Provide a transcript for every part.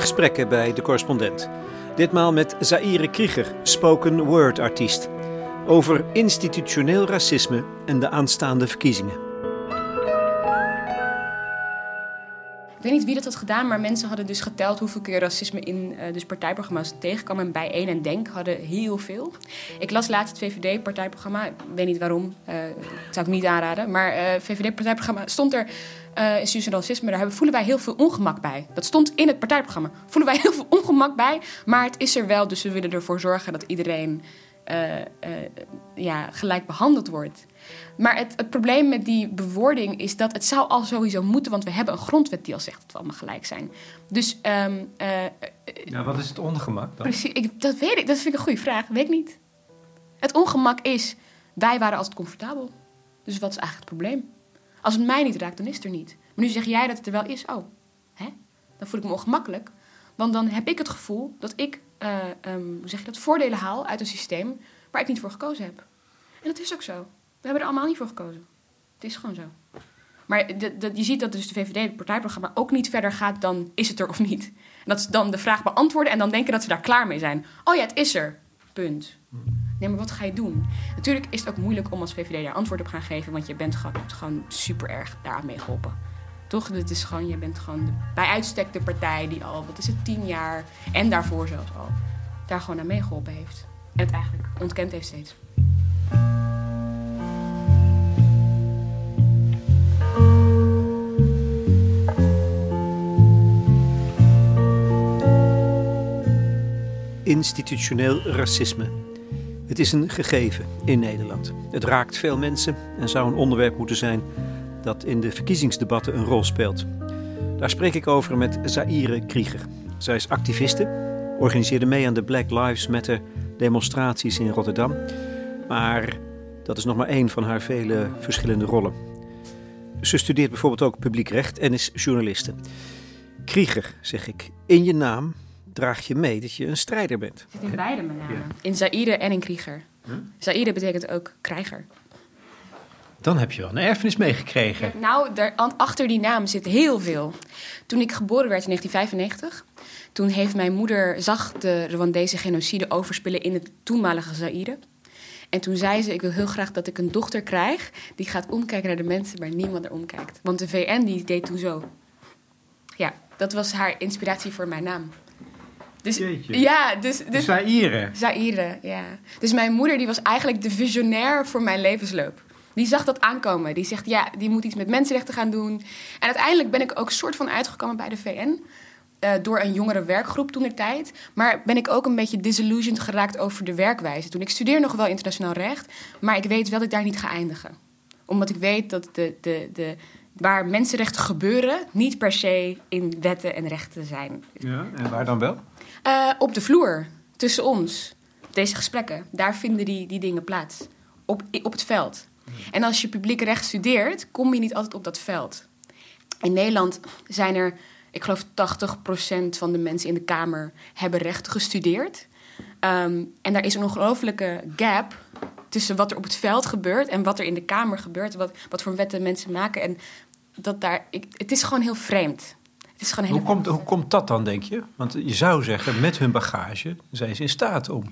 Gesprekken bij de correspondent. Ditmaal met Zaire Krieger, spoken word artiest. Over institutioneel racisme en de aanstaande verkiezingen. Ik weet niet wie dat had gedaan, maar mensen hadden dus geteld hoeveel keer racisme in uh, dus partijprogramma's tegenkwam. En bij 1 en Denk hadden heel veel. Ik las laatst het VVD-partijprogramma. Ik weet niet waarom, uh, zou ik niet aanraden. Maar uh, VVD-partijprogramma stond er uh, institutioneel racisme. Daar voelen wij heel veel ongemak bij. Dat stond in het partijprogramma. Voelen wij heel veel ongemak bij, maar het is er wel. Dus we willen ervoor zorgen dat iedereen ja, gelijk behandeld wordt. Maar het, het, probleem met die bewoording is dat het zou al sowieso moeten, want we hebben een grondwet die al zegt dat we allemaal gelijk zijn. Dus. Um, uh, ja, wat is het ongemak dan? Precies, ik, dat weet ik, dat vind ik een goede vraag. weet ik niet. Het ongemak is, wij waren altijd comfortabel. Dus wat is eigenlijk het probleem? Als het mij niet raakt, dan is het er niet. Maar nu zeg jij dat het er wel is. Oh, hè? Dan voel ik me ongemakkelijk. Want dan heb ik het gevoel dat ik, uh, um, hoe zeg je dat, voordelen haal uit een systeem waar ik niet voor gekozen heb. En dat is ook zo. We hebben er allemaal niet voor gekozen. Het is gewoon zo. Maar je ziet dat dus de VVD, het partijprogramma, ook niet verder gaat dan is het er of niet. En dat ze dan de vraag beantwoorden en dan denken dat ze daar klaar mee zijn. Oh ja, het is er. Punt. Nee, maar wat ga je doen? Natuurlijk is het ook moeilijk om als VVD daar antwoord op gaan geven, want je bent gewoon, gewoon super erg daaraan mee geholpen. Toch? Het is gewoon, je bent gewoon de, bij uitstek de partij die al, wat is het, tien jaar en daarvoor zelfs al, daar gewoon aan meegeholpen heeft. En het eigenlijk ontkend heeft steeds. Institutioneel racisme. Het is een gegeven in Nederland. Het raakt veel mensen en zou een onderwerp moeten zijn dat in de verkiezingsdebatten een rol speelt. Daar spreek ik over met Zaire Krieger. Zij is activiste, organiseerde mee aan de Black Lives Matter demonstraties in Rotterdam. Maar dat is nog maar één van haar vele verschillende rollen. Ze studeert bijvoorbeeld ook publiek recht en is journaliste. Krieger, zeg ik, in je naam draag je mee dat je een strijder bent. Het zit in beide mijn namen. In Zaire en in Krieger. Huh? Zaire betekent ook krijger. Dan heb je wel een erfenis meegekregen. nou, daar, achter die naam zit heel veel. Toen ik geboren werd in 1995, toen heeft mijn moeder zag de Rwandese genocide overspillen in het toenmalige Zaire. En toen zei ze: Ik wil heel graag dat ik een dochter krijg die gaat omkijken naar de mensen waar niemand er omkijkt. Want de VN die deed toen zo. Ja, dat was haar inspiratie voor mijn naam. Dus, ja, dus, dus Zaire. Zaire, ja. Dus mijn moeder die was eigenlijk de visionair voor mijn levensloop. Die zag dat aankomen. Die zegt, ja, die moet iets met mensenrechten gaan doen. En uiteindelijk ben ik ook soort van uitgekomen bij de VN. Uh, eh, door een jongere werkgroep toen de tijd. Maar ben ik ook een beetje disillusioned geraakt over de werkwijze. Toen ik studeer nog wel internationaal recht. Maar ik weet wel dat ik daar niet ga eindigen. Omdat ik weet dat de, de, de, waar mensenrechten gebeuren... niet per se in wetten en rechten zijn. Ja, en waar dan wel? Uh, op de vloer, tussen ons. Deze gesprekken, daar vinden die, die dingen plaats. Op, op het veld. En als je publiek recht studeert, kom je niet altijd op dat veld. In Nederland zijn er, ik geloof 80% van de mensen in de Kamer hebben recht gestudeerd. Um, en daar is een ongelofelijke gap tussen wat er op het veld gebeurt en wat er in de Kamer gebeurt. Wat, wat voor wetten mensen maken. En dat daar, ik, het is gewoon heel vreemd is gewoon hoe, komt, hoe komt dat dan, denk je? Want je zou zeggen, met hun bagage zijn ze in staat om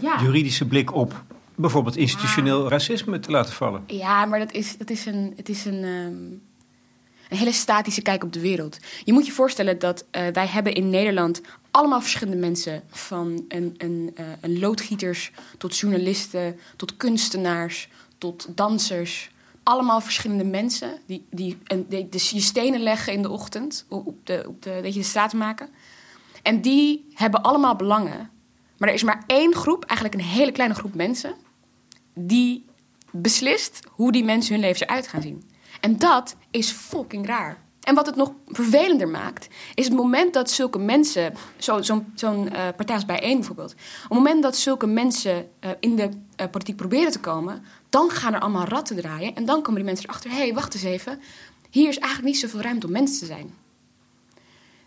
ja. juridische blik op bijvoorbeeld institutioneel racisme te laten vallen. Ja, maar dat is, dat is, een, het is een, ehm, een hele statische kijk op de wereld. Je moet je voorstellen dat uh, wij hebben in Nederland allemaal verschillende mensen. Van een, een, uh, een loodgieters tot journalisten, tot kunstenaars, tot dansers allemaal verschillende mensen die, die, en die, dus je stenen leggen in de ochtend, op de, op de, dat je de straat maken. En die hebben allemaal belangen. Maar er is maar één groep, eigenlijk een hele kleine groep mensen, die beslist hoe die mensen hun leven eruit gaan zien. En dat is fucking raar. En wat het nog vervelender maakt, is het moment dat zulke mensen, zo'n zo, zo uh, partij als bijeen bijvoorbeeld, op het moment dat zulke mensen uh, in de uh, politiek proberen te komen, dan gaan er allemaal ratten draaien en dan komen die mensen erachter: hé, hey, wacht eens even, hier is eigenlijk niet zoveel ruimte om mens te zijn.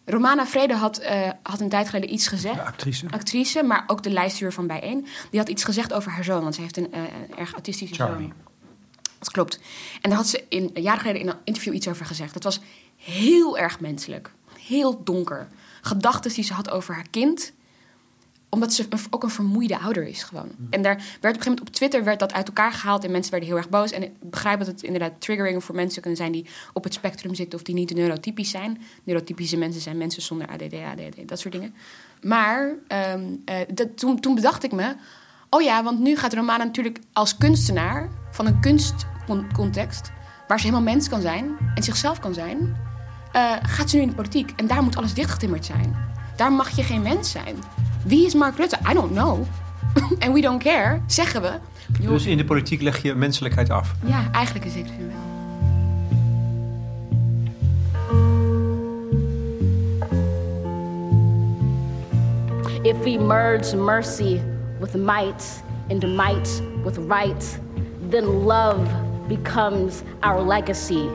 Romana Vrede had, had een tijd geleden iets gezegd. De actrice. Actrice, maar ook de lijstduur van Bijeen. Die had iets gezegd over haar zoon, want ze heeft een, een erg autistische Charlie. zoon. Dat klopt. En daar had ze in, een jaar geleden in een interview iets over gezegd. Dat was heel erg menselijk. Heel donker. gedachten die ze had over haar kind omdat ze ook een vermoeide ouder is gewoon. En daar werd op een gegeven moment op Twitter werd dat uit elkaar gehaald en mensen werden heel erg boos. En ik begrijp dat het inderdaad triggering voor mensen kunnen zijn die op het spectrum zitten of die niet neurotypisch zijn. Neurotypische mensen zijn mensen zonder ADD, ADD, dat soort dingen. Maar um, uh, dat, toen, toen bedacht ik me, oh ja, want nu gaat Romana natuurlijk als kunstenaar van een kunstcontext, waar ze helemaal mens kan zijn en zichzelf kan zijn, uh, gaat ze nu in de politiek. En daar moet alles dichtgetimmerd zijn. Daar mag je geen mens zijn. Wie is Mark Rutte? I don't know. And we don't care, zeggen we. Dus in de politiek leg je menselijkheid af? Ja, eigenlijk is het wel. If we merge mercy with might and might with right, then love becomes our legacy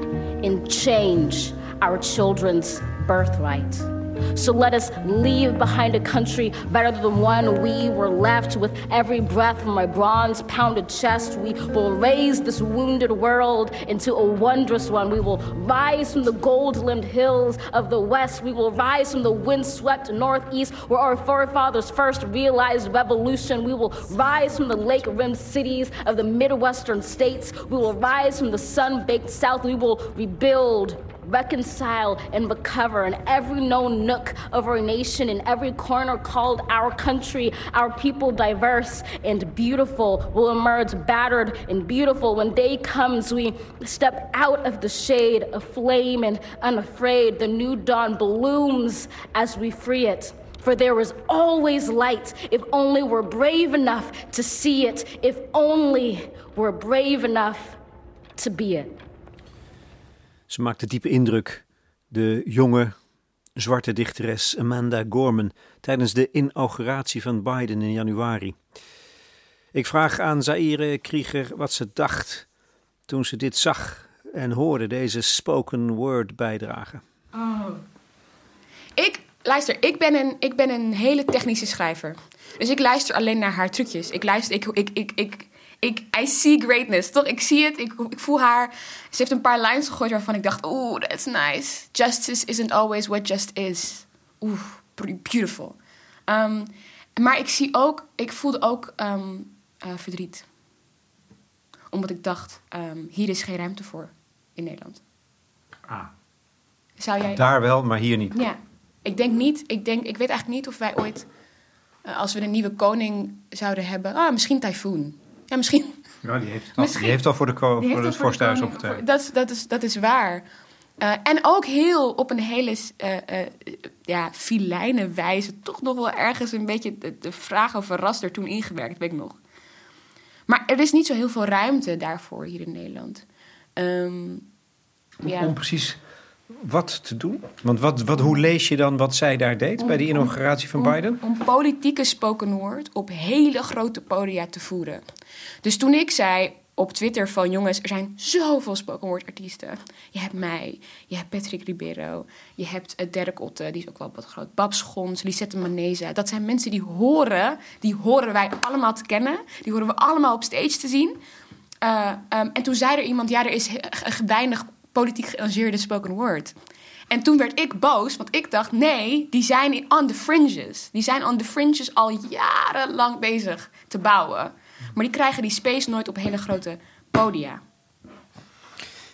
and change our children's birthright. So let us leave behind a country better than the one we were left with every breath from my bronze pounded chest. We will raise this wounded world into a wondrous one. We will rise from the gold limbed hills of the west. We will rise from the windswept northeast where our forefathers first realized revolution. We will rise from the lake rimmed cities of the Midwestern states. We will rise from the sun baked south. We will rebuild reconcile, and recover in every known nook of our nation, in every corner called our country. Our people, diverse and beautiful, will emerge battered and beautiful. When day comes, we step out of the shade of flame and unafraid. The new dawn blooms as we free it. For there is always light if only we're brave enough to see it, if only we're brave enough to be it. Ze maakte diepe indruk, de jonge zwarte dichteres Amanda Gorman, tijdens de inauguratie van Biden in januari. Ik vraag aan Zaire Krieger wat ze dacht toen ze dit zag en hoorde, deze spoken word bijdragen. Oh. Ik, luister, ik ben, een, ik ben een hele technische schrijver. Dus ik luister alleen naar haar trucjes. Ik luister, ik, ik, ik, ik ik, I see greatness, toch? Ik zie het, ik, ik voel haar. Ze heeft een paar lines gegooid waarvan ik dacht, oeh, that's nice. Justice isn't always what just is. Oeh, beautiful. Um, maar ik zie ook, ik voelde ook um, uh, verdriet. Omdat ik dacht, um, hier is geen ruimte voor in Nederland. Ah. Zou jij... Daar wel, maar hier niet. Ja. Ik denk niet, ik, denk, ik weet eigenlijk niet of wij ooit, uh, als we een nieuwe koning zouden hebben, ah, misschien Typhoon. Ja, misschien. Ja, die heeft, al, die heeft al voor, de ko voor het vorsthuis opgetreden. Dat, dat, is, dat is waar. Uh, en ook heel op een hele uh, uh, ja, filijne wijze, toch nog wel ergens een beetje de, de vraag over ras er toen ingewerkt, weet ik nog. Maar er is niet zo heel veel ruimte daarvoor hier in Nederland. Um, ja. Om precies wat te doen? Want wat, wat, hoe lees je dan wat zij daar deed bij die inauguratie van Biden? Om, om politieke spoken word op hele grote podia te voeren. Dus toen ik zei op Twitter van jongens, er zijn zoveel spoken word artiesten. Je hebt mij, je hebt Patrick Ribeiro, je hebt uh, Dirk Otte, die is ook wel wat groot. Bab Schons, Lisette Maneza. Dat zijn mensen die horen, die horen wij allemaal te kennen. Die horen we allemaal op stage te zien. Uh, um, en toen zei er iemand, ja, er is weinig politiek geëngageerde spoken word. En toen werd ik boos, want ik dacht: nee, die zijn on the fringes. Die zijn on the fringes al jarenlang bezig te bouwen. Maar die krijgen die space nooit op hele grote podia.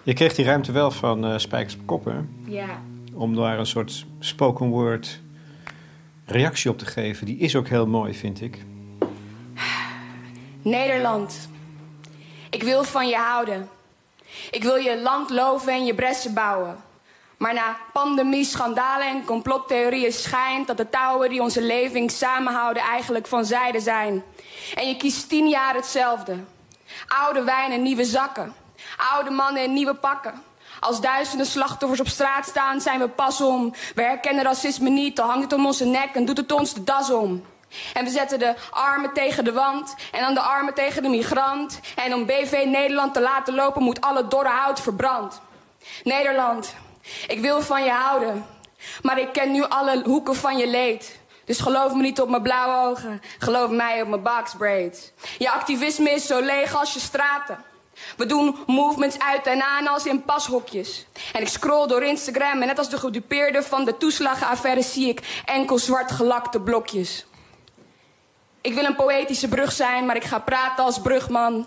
Je kreeg die ruimte wel van uh, Spijkers op Koppen. Ja. Om daar een soort spoken word reactie op te geven. Die is ook heel mooi, vind ik. Nederland, ik wil van je houden. Ik wil je land loven en je bressen bouwen. Maar na pandemie, schandalen en complottheorieën schijnt dat de touwen die onze leving samenhouden eigenlijk van zijde zijn. En je kiest tien jaar hetzelfde. Oude wijn en nieuwe zakken. Oude mannen in nieuwe pakken. Als duizenden slachtoffers op straat staan, zijn we pas om. We herkennen racisme niet, dan hangt het om onze nek en doet het ons de das om. En we zetten de armen tegen de wand en dan de armen tegen de migrant. En om BV Nederland te laten lopen moet alle dorre hout verbrand. Nederland, ik wil van je houden, maar ik ken nu alle hoeken van je leed. Dus geloof me niet op mijn blauwe ogen, geloof mij op mijn boxbraids. Je activisme is zo leeg als je straten. We doen movements uit en aan als in pashokjes. En ik scroll door Instagram en net als de gedupeerde van de toeslagenaffaire zie ik enkel zwart gelakte blokjes. Ik wil een poëtische brug zijn, maar ik ga praten als brugman.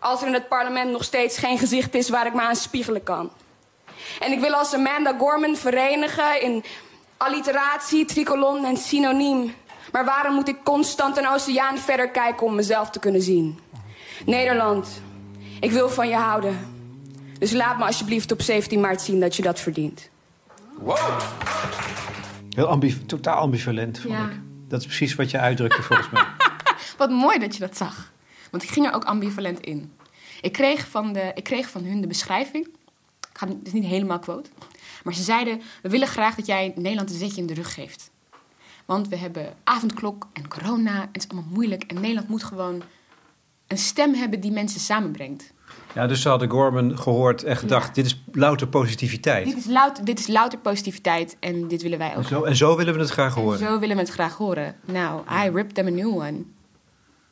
Als er in het parlement nog steeds geen gezicht is waar ik me aan spiegelen kan. En ik wil als Amanda Gorman verenigen in alliteratie, tricolon en synoniem. Maar waarom moet ik constant een oceaan verder kijken om mezelf te kunnen zien? Nederland, ik wil van je houden. Dus laat me alsjeblieft op 17 maart zien dat je dat verdient. Heel ambiv totaal ambivalent, vond Ja. ik. Dat is precies wat je uitdrukte, volgens mij. Wat mooi dat je dat zag. Want ik ging er ook ambivalent in. Ik kreeg van, de, ik kreeg van hun de beschrijving. Ik ga het is niet helemaal quote. Maar ze zeiden: We willen graag dat jij Nederland een zetje in de rug geeft. Want we hebben avondklok en corona. En het is allemaal moeilijk. En Nederland moet gewoon een stem hebben die mensen samenbrengt. Ja, dus ze hadden Gorman gehoord en gedacht, dit is louter positiviteit. Dit is, louter, dit is louter positiviteit en dit willen wij ook. En zo, en zo willen we het graag horen. Zo willen we het graag horen. Nou, I ripped them a new one.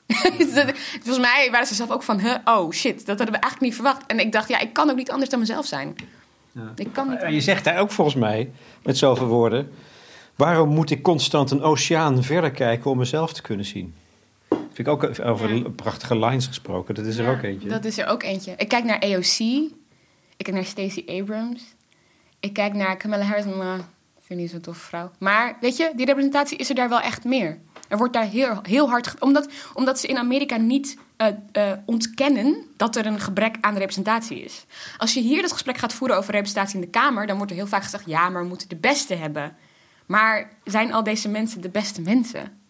Volgens mij waren ze zelf ook van, huh, oh shit, dat hadden we eigenlijk niet verwacht. En ik dacht, ja, ik kan ook niet anders dan mezelf zijn. Ik kan niet. En je zegt daar ook volgens mij, met zoveel woorden... waarom moet ik constant een oceaan verder kijken om mezelf te kunnen zien? Vind ik ook over Ja. prachtige lines gesproken. Dat is er Ja, ook eentje. Dat is er ook eentje. Ik kijk naar AOC. Ik kijk naar Stacey Abrams. Ik kijk naar Kamala Harris. Maar ik vind die zo'n toffe vrouw. Maar weet je, die representatie is er daar wel echt meer. Er wordt daar heel, heel hard... Omdat, omdat ze in Amerika niet eh, eh, ontkennen dat er een gebrek aan representatie is. Als je hier dat gesprek gaat voeren over representatie in de Kamer... dan wordt er heel vaak gezegd... ja, maar we moeten de beste hebben. Maar zijn al deze mensen de beste mensen?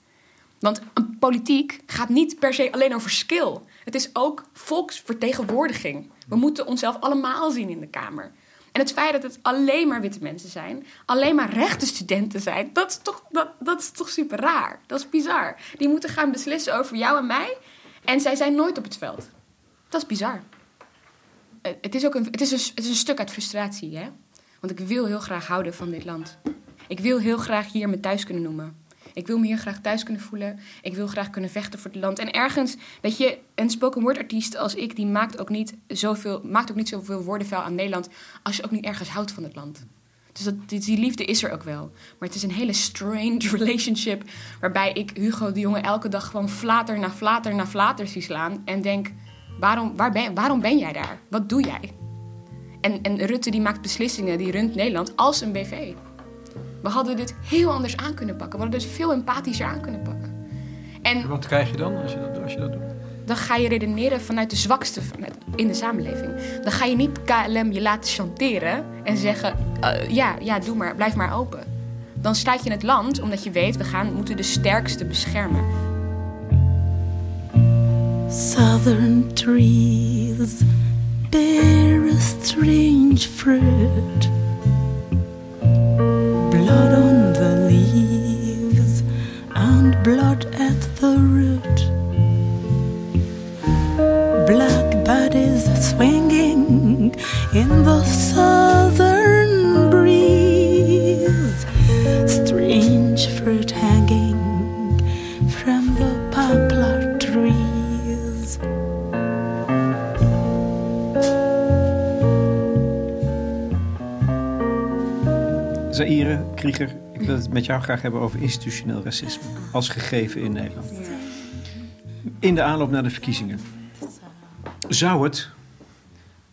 Want een politiek gaat niet per se alleen over skill. Het is ook volksvertegenwoordiging. We moeten onszelf allemaal zien in de Kamer. En het feit dat het alleen maar witte mensen zijn, alleen maar rechte studenten zijn, dat is toch, dat, is toch super raar. Dat is bizar. Die moeten gaan beslissen over jou en mij. En zij zijn nooit op het veld. Dat is bizar. Eh, Het is ook een, het is een, het is een stuk uit frustratie, hè? Want ik wil heel graag houden van dit land. Ik wil heel graag hier me thuis kunnen noemen. Ik wil me hier graag thuis kunnen voelen. Ik wil graag kunnen vechten voor het land. En ergens, weet je, een spoken word artiest als ik, die maakt ook niet zoveel, maakt ook niet zoveel woordenvuil aan Nederland als je ook niet ergens houdt van het land. Dus dat, die, liefde is er ook wel. Maar het is een hele strange relationship. Waarbij ik Hugo de Jonge elke dag gewoon flater na flater na flater zie slaan. En denk, waarom, waar ben, waarom ben jij daar? Wat doe jij? En, en Rutte die maakt beslissingen, die runt Nederland als een BV. We hadden dit heel anders aan kunnen pakken. We hadden dit veel empathischer aan kunnen pakken. En Wat krijg je dan als je dat, als je dat doet? dan ga je redeneren vanuit de zwakste in de samenleving. Dan ga je niet KLM je laten chanteren en zeggen: eh, ja, ja, doe maar, blijf maar open. Dan sluit je het land omdat je weet, we gaan, moeten de sterkste beschermen. Southern trees bear a strange fruit. Ik wil het met jou graag hebben over institutioneel racisme. Als gegeven in Nederland. In de aanloop naar de verkiezingen. Zou het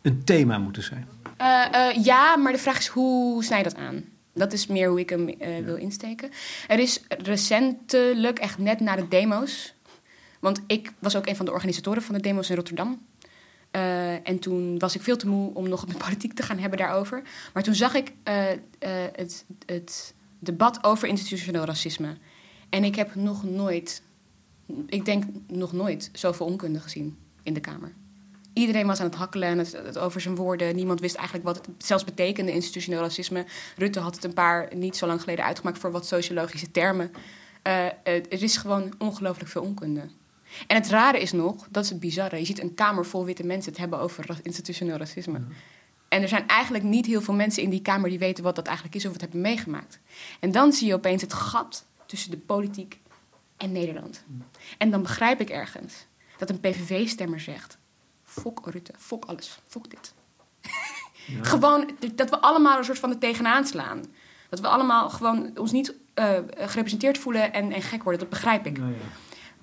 een thema moeten zijn? Eh, eh, ja, maar de vraag is hoe snij je dat aan? Dat is meer hoe ik hem eh, wil insteken. Er is recentelijk, echt net na de demo's... Want ik was ook een van de organisatoren van de demo's in Rotterdam. En toen was ik veel te moe om nog met politiek te gaan hebben daarover. Maar toen zag ik het, het debat over institutioneel racisme. En ik heb nog nooit, ik denk nog nooit, zoveel onkunde gezien in de Kamer. Iedereen was aan het hakkelen en het, het over zijn woorden. Niemand wist eigenlijk wat het zelfs betekende, institutioneel racisme. Rutte had het een paar niet zo lang geleden uitgemaakt voor wat sociologische termen. Eh, eh, er is gewoon ongelooflijk veel onkunde. En het rare is nog, dat is het bizarre. Je ziet een kamer vol witte mensen het hebben over institutioneel racisme. En er zijn eigenlijk niet heel veel mensen in die kamer die weten wat dat eigenlijk is of het hebben meegemaakt. En dan zie je opeens het gat tussen de politiek en Nederland. En dan begrijp ik ergens dat een PVV-stemmer zegt: Fok Rutte, fok alles, fok dit. gewoon dat we allemaal een soort van er tegenaan slaan. Dat we allemaal gewoon ons niet eh, gerepresenteerd voelen en, en gek worden, dat begrijp ik.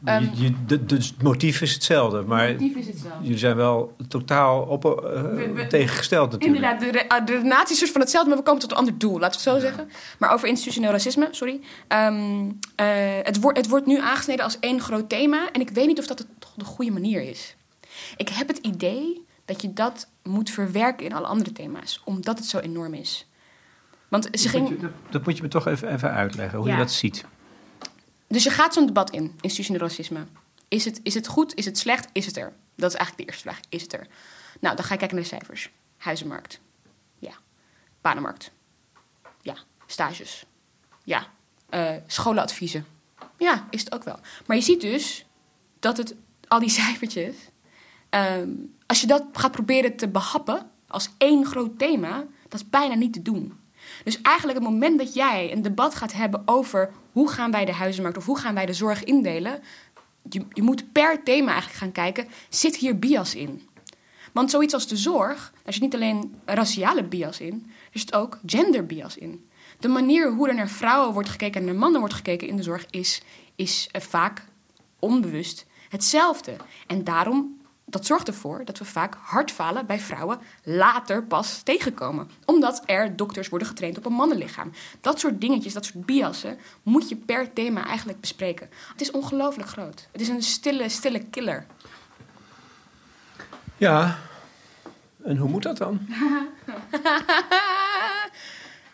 Ehm, je, je, het motief is hetzelfde, maar Motief is hetzelfde. jullie zijn wel totaal op, eh, We- we- tegengesteld natuurlijk. Inderdaad, de, ah, de is van hetzelfde, maar we komen tot een ander doel, laten we het zo zeggen. Maar over institutioneel racisme, sorry. Ehm, eh, het, wordt, het wordt nu aangesneden als één groot thema. En ik weet niet of dat het toch de goede manier is. Ik heb het idee dat je dat moet verwerken in alle andere thema's, omdat het zo enorm is. Want ze Dat, ging. moet je, dat, dat moet je me toch even, even uitleggen, hoe Ja. je dat ziet. Dus je gaat zo'n debat in, institutioneel racisme. Is het, is het goed? Is het slecht? Is het er? Dat is eigenlijk de eerste vraag. Is het er? Nou, dan ga je kijken naar de cijfers. Huizenmarkt. Ja. Banenmarkt. Ja. Stages. Ja. Eh, scholenadviezen. Ja, is het ook wel. Maar je ziet dus dat het, al die cijfertjes... ehm, als je dat gaat proberen te behappen als één groot thema... dat is bijna niet te doen. Dus eigenlijk het moment dat jij een debat gaat hebben over... hoe gaan wij de huizenmarkt of hoe gaan wij de zorg indelen... je, je moet per thema eigenlijk gaan kijken... zit hier bias in? Want zoiets als de zorg, daar zit niet alleen raciale bias in... er zit ook gender bias in. De manier hoe er naar vrouwen wordt gekeken en naar mannen wordt gekeken in de zorg... is, is eh, vaak onbewust hetzelfde. En daarom, dat zorgt ervoor dat we vaak hard falen bij vrouwen later pas tegenkomen. Omdat er dokters worden getraind op een mannenlichaam. Dat soort dingetjes, dat soort biassen, moet je per thema eigenlijk bespreken. Het is ongelooflijk groot. Het is een stille, stille killer. Ja, en hoe moet dat dan?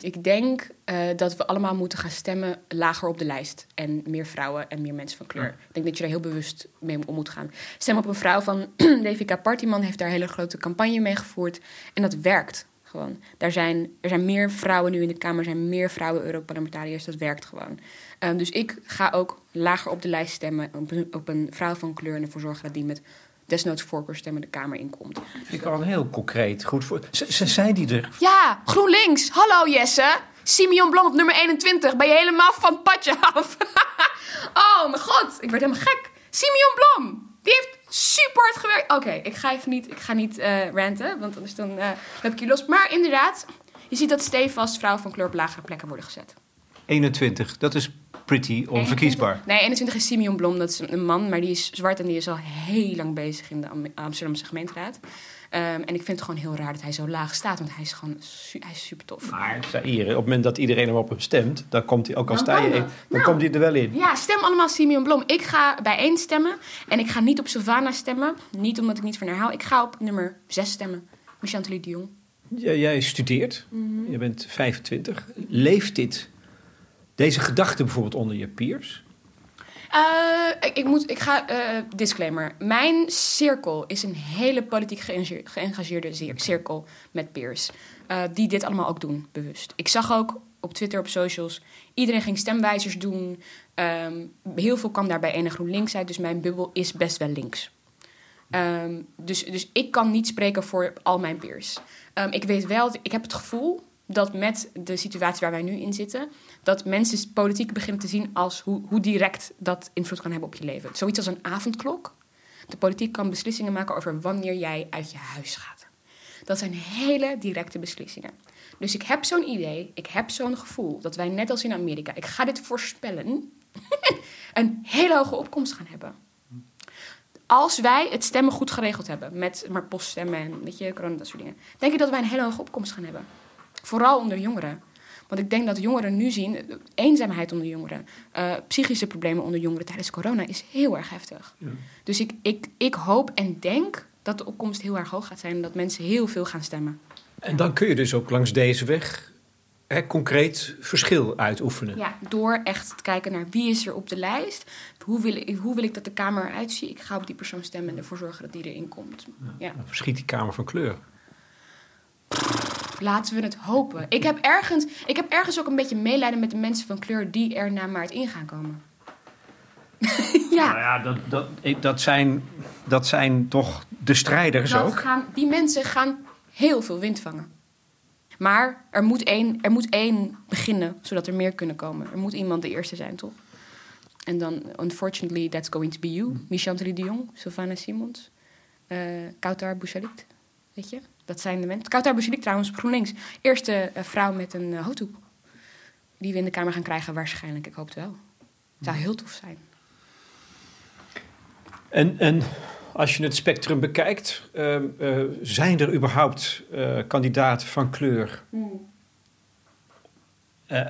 Ik denk eh, dat we allemaal moeten gaan stemmen lager op de lijst. En meer vrouwen en meer mensen van kleur. Ik denk dat je daar heel bewust mee om moet gaan. Stem op een vrouw van Devika Partiman heeft daar een hele grote campagne mee gevoerd. En dat werkt gewoon. Daar zijn, er zijn meer vrouwen nu in de Kamer, er zijn meer vrouwen Europarlementariërs. Dat werkt gewoon. Ehm, dus ik ga ook lager op de lijst stemmen op een, op een vrouw van kleur. En ervoor zorgen dat die met desnoods voorkeurstemmen de Kamer inkomt. Ik al een heel concreet goed voor. Z- z- zijn die er? Ja, GroenLinks. Hallo Jesse. Simeon Blom op nummer 21. Ben je helemaal van het padje af? oh mijn god, ik werd helemaal gek. Simeon Blom. Die heeft super hard gewerkt. Oké, ik ga even niet, ik ga niet eh, ranten, want anders dan eh loop ik je los. Maar inderdaad, je ziet dat stevast vrouwen van kleur op lagere plekken worden gezet. 21, dat is pretty onverkiesbaar. Nee, 21 is Simeon Blom, dat is een man, maar die is zwart en die is al heel lang bezig in de Am- Amsterdamse gemeenteraad. Ehm, en ik vind het gewoon heel raar dat hij zo laag staat, want hij is gewoon su- hij is super tof. Maar Zaire, op het moment dat iedereen hem op hem stemt, dan komt hij, ook al sta je in, dan Nou. komt hij er wel in. Ja, stem allemaal Simeon Blom. Ik ga bijeen stemmen. En ik ga niet op Sylvana stemmen. Niet omdat ik niet van haar hou. Ik ga op nummer 6 stemmen. Chantelie de Jong. Jij studeert, Mhm. je bent 25. Leeft dit, deze gedachte bijvoorbeeld onder je peers? Eh, ik, ik, moet, ik ga, eh, disclaimer. Mijn cirkel is een hele politiek geëngageer- geëngageerde cirkel met peers. eh, die dit allemaal ook doen, bewust. Ik zag ook op Twitter, op socials, iedereen ging stemwijzers doen. Ehm, heel veel kwam daarbij ene GroenLinks uit, dus mijn bubbel is best wel links. Ehm, dus, dus ik kan niet spreken voor al mijn peers. Ehm, ik weet wel, ik heb het gevoel dat met de situatie waar wij nu in zitten, dat mensen politiek beginnen te zien als hoe, hoe direct dat invloed kan hebben op je leven. Zoiets als een avondklok. De politiek kan beslissingen maken over wanneer jij uit je huis gaat. Dat zijn hele directe beslissingen. Dus ik heb zo'n idee, ik heb zo'n gevoel dat wij net als in Amerika, ik ga dit voorspellen, een hele hoge opkomst gaan hebben. Als wij het stemmen goed geregeld hebben, met maar poststemmen en weet je, corona, dat soort dingen, denk ik dat wij een hele hoge opkomst gaan hebben. Vooral onder jongeren. Want ik denk dat jongeren nu zien, eenzaamheid onder jongeren, eh, psychische problemen onder jongeren tijdens corona is heel erg heftig. Dus ik, ik, ik hoop en denk dat de opkomst heel erg hoog gaat zijn en dat mensen heel veel gaan stemmen. En dan kun je dus ook langs deze weg hè, concreet verschil uitoefenen. Ja, door echt te kijken naar wie is er op de lijst. Hoe wil, ik, hoe wil ik dat de Kamer eruit ziet? Ik ga op die persoon stemmen en ervoor zorgen dat die erin komt. Ja. Dan verschiet die Kamer van kleur. Laten we het hopen. Ik heb, ergens, ik heb ergens ook een beetje medelijden met de mensen van kleur die er naar maart in gaan komen. ja, Nou ja, dat, dat, dat, zijn, dat zijn toch de strijders dat ook. gaan, die mensen gaan heel veel wind vangen. Maar er moet, één, er moet één beginnen, zodat er meer kunnen komen. Er moet iemand de eerste zijn, toch? En dan, unfortunately, that's going to be you. Michel de Jong, Sylvana Simons. eh Kautar Bouchalit. Weet je? Dat zijn de mensen. Kautar Bouchalit trouwens GroenLinks. Eerste eh, vrouw met een uh, hoofddoek. Die we in de Kamer gaan krijgen waarschijnlijk. Ik hoop het wel. Zou heel tof zijn. En, en als je het spectrum bekijkt, ehm, eh, zijn er überhaupt eh, kandidaten van kleur? Eh,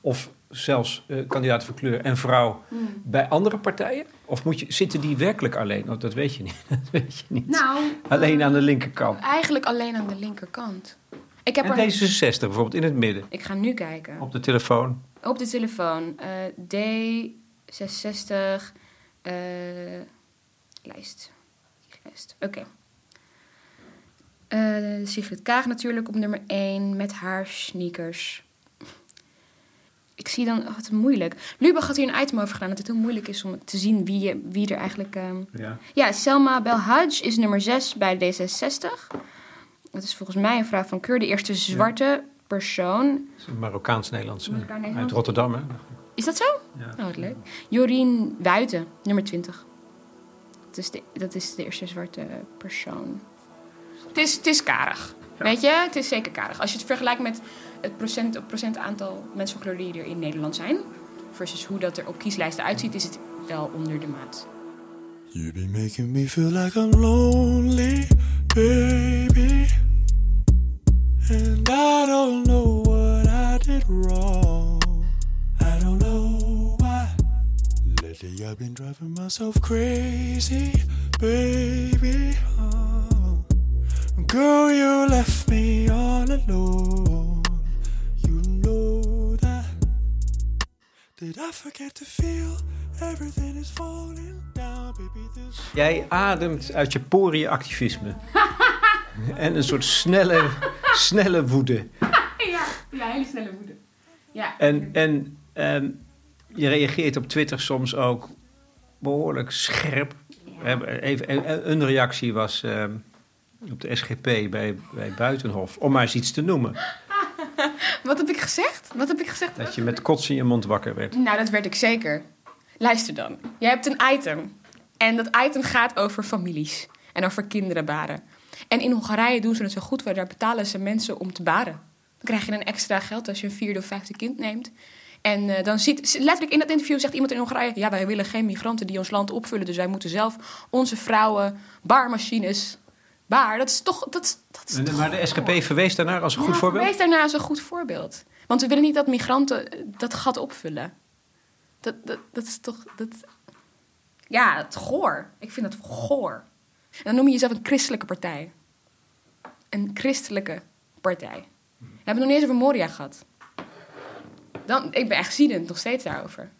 of zelfs eh, kandidaten van kleur en vrouw bij andere partijen? Of moet je, zitten die werkelijk alleen? Oh, dat weet je niet. Dat weet je niet. Nou, alleen aan de linkerkant. eigenlijk alleen aan de linkerkant. Ik heb En er... D66 bijvoorbeeld in het midden. Ik ga nu kijken. Op de telefoon. Op de telefoon. eh, D66. eh, lijst. Lijst. Oké. Eh, Sigrid Kaag natuurlijk op nummer 1 met haar sneakers. Ik zie dan, oh, wat moeilijk. Lubach had hier een item over gedaan dat het heel moeilijk is om te zien wie, je, wie er eigenlijk. ehm, Ja. Ja, Selma Belhaj is nummer 6 bij D66. Dat is volgens mij een vrouw van kleur, de eerste zwarte persoon. Marokkaans-Nederlandse. Uit Rotterdam, hè? Is dat zo? Ja. Oh, wat leuk. Jorien Wuiten, nummer 20. Dat is de, dat is de eerste zwarte persoon. Het is, het is karig. Weet je, het is zeker karig. Als je het vergelijkt met het procent, het procent aantal mensen van kleur die er in Nederland zijn... versus hoe dat er op kieslijsten uitziet, is het wel onder de maat. You be making me feel like I'm lonely, baby. And I don't know what I did wrong. I don't know why. Lately I've been driving myself crazy, baby. Oh. Girl, you left me all alone. Did I forget to feel everything is falling down, baby? This Jij ademt uit je poriën activisme. en een soort snelle, snelle woede. Ja, ja hele snelle woede. Ja. En, en ehm, je reageert op Twitter soms ook behoorlijk scherp. Eh, Even, een- een reactie was ehm, op de SGP bij, bij Buitenhof, om maar eens iets te noemen. Wat heb ik gezegd? Wat heb ik gezegd? Dat je met kots in je mond wakker werd. Nou, dat werd ik zeker. Luister dan. Jij hebt een item. En dat item gaat over families. En over kinderen baren. En in Hongarije doen ze het zo goed, waar daar betalen ze mensen om te baren. Dan krijg je een extra geld als je een vierde of vijfde kind neemt. En eh, dan ziet, letterlijk in dat interview zegt iemand in Hongarije: Ja, wij willen geen migranten die ons land opvullen. Dus wij moeten zelf onze vrouwen, baarmachines, baar. Dat is toch. Dat, dat is toch Maar de SGP verwees daarnaar als een goed voorbeeld? Wees daarna als een goed voorbeeld. Want we willen niet dat migranten eh, dat gat opvullen. Dat, dat, dat is toch. Dat... Ja, het goor. Ik vind dat goor. En dan noem je jezelf een christelijke partij. Een christelijke partij. We hebben het nog niet eens over Moria gehad. Dan, ik ben echt ziedend nog steeds daarover.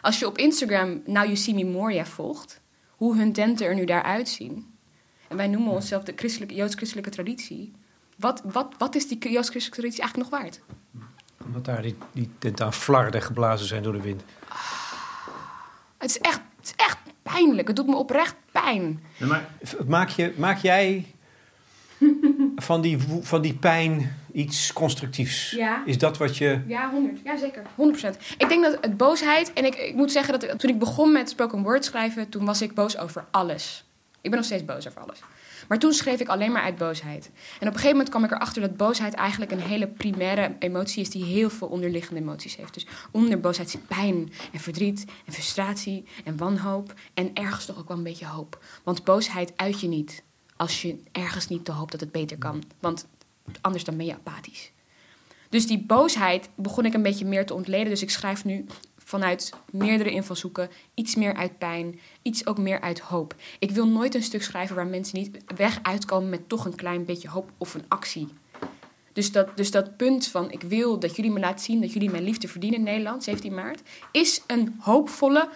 Als je op Instagram Now You See Me Moria volgt, hoe hun tenten er nu daar uitzien. En wij noemen onszelf de christelijke, joods-christelijke traditie. Wat, wat, wat is die joods-christelijke traditie eigenlijk nog waard? Omdat daar die, die tent aan flarden geblazen zijn door de wind. Het is echt, het is echt pijnlijk. Het doet me oprecht pijn. maar maak, je, maak jij van die, van die pijn iets constructiefs? Ja. Is dat wat je... Ja, 100. Ja, zeker. 100%. Ik denk dat het boosheid... En ik, ik moet zeggen dat ik- toen ik begon met spoken word schrijven... toen was ik boos over alles. Ik ben nog steeds boos over alles. Maar toen schreef ik alleen maar uit boosheid. En op een gegeven moment kwam ik erachter dat boosheid eigenlijk een hele primaire emotie is... die heel veel onderliggende emoties heeft. Dus onder boosheid zit pijn en verdriet en frustratie en wanhoop... en ergens toch ook wel een beetje hoop. Want boosheid uit je niet als je ergens niet de hoop dat het beter kan. Want anders dan ben je apathisch. Dus die boosheid begon ik een beetje meer te ontleden. Dus ik schrijf nu vanuit meerdere invalshoeken. Iets meer uit pijn, iets ook meer uit hoop. Ik wil nooit een stuk schrijven waar mensen niet weg uitkomen met toch een klein beetje hoop of een actie. Dus dat, dus dat punt van ik wil dat jullie me laten zien dat jullie mijn liefde verdienen in Nederland, 17 maart, is een hoopvolle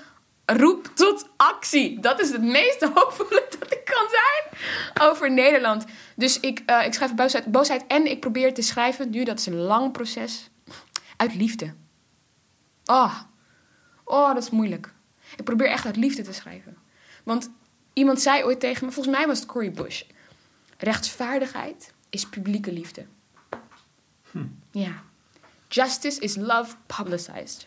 roep tot actie. Dat is het meest hoopvolle dat ik kan zijn over Nederland. Dus ik, eh, ik schrijf boosheid, boosheid en ik probeer te schrijven, nu dat is een lang proces, uit liefde. Oh, oh dat is moeilijk. Ik probeer echt uit liefde te schrijven. Want iemand zei ooit tegen me, volgens mij was het Cory Bush... rechtvaardigheid is publieke liefde. Ja. Justice is love publicized.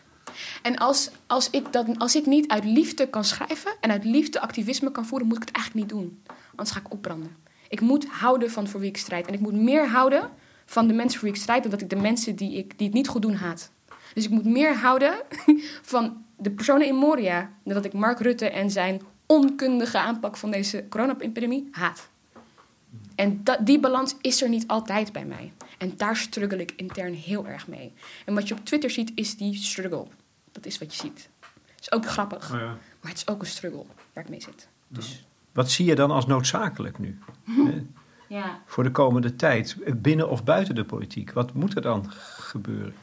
En als, als, ik dat, als ik niet uit liefde kan schrijven en uit liefde activisme kan voeren, moet ik het eigenlijk niet doen. Anders ga ik opbranden. Ik moet houden van voor wie ik strijd. En ik moet meer houden van de mensen voor wie ik strijd, dan dat ik de mensen die, ik, die het niet goed doen haat. Dus ik moet meer houden van de personen in Moria, dan dat ik Mark Rutte en zijn onkundige aanpak van deze corona-epidemie haat. En dat, die balans is er niet altijd bij mij. En daar struggle ik intern heel erg mee. En wat je op Twitter ziet, is die struggle. Dat is wat je ziet. Het is ook grappig, Oh maar het is ook een struggle waar ik mee zit. Dus Wat zie je dan als noodzakelijk nu? Ja. voor de komende tijd, binnen of buiten de politiek? Wat moet er dan gebeuren?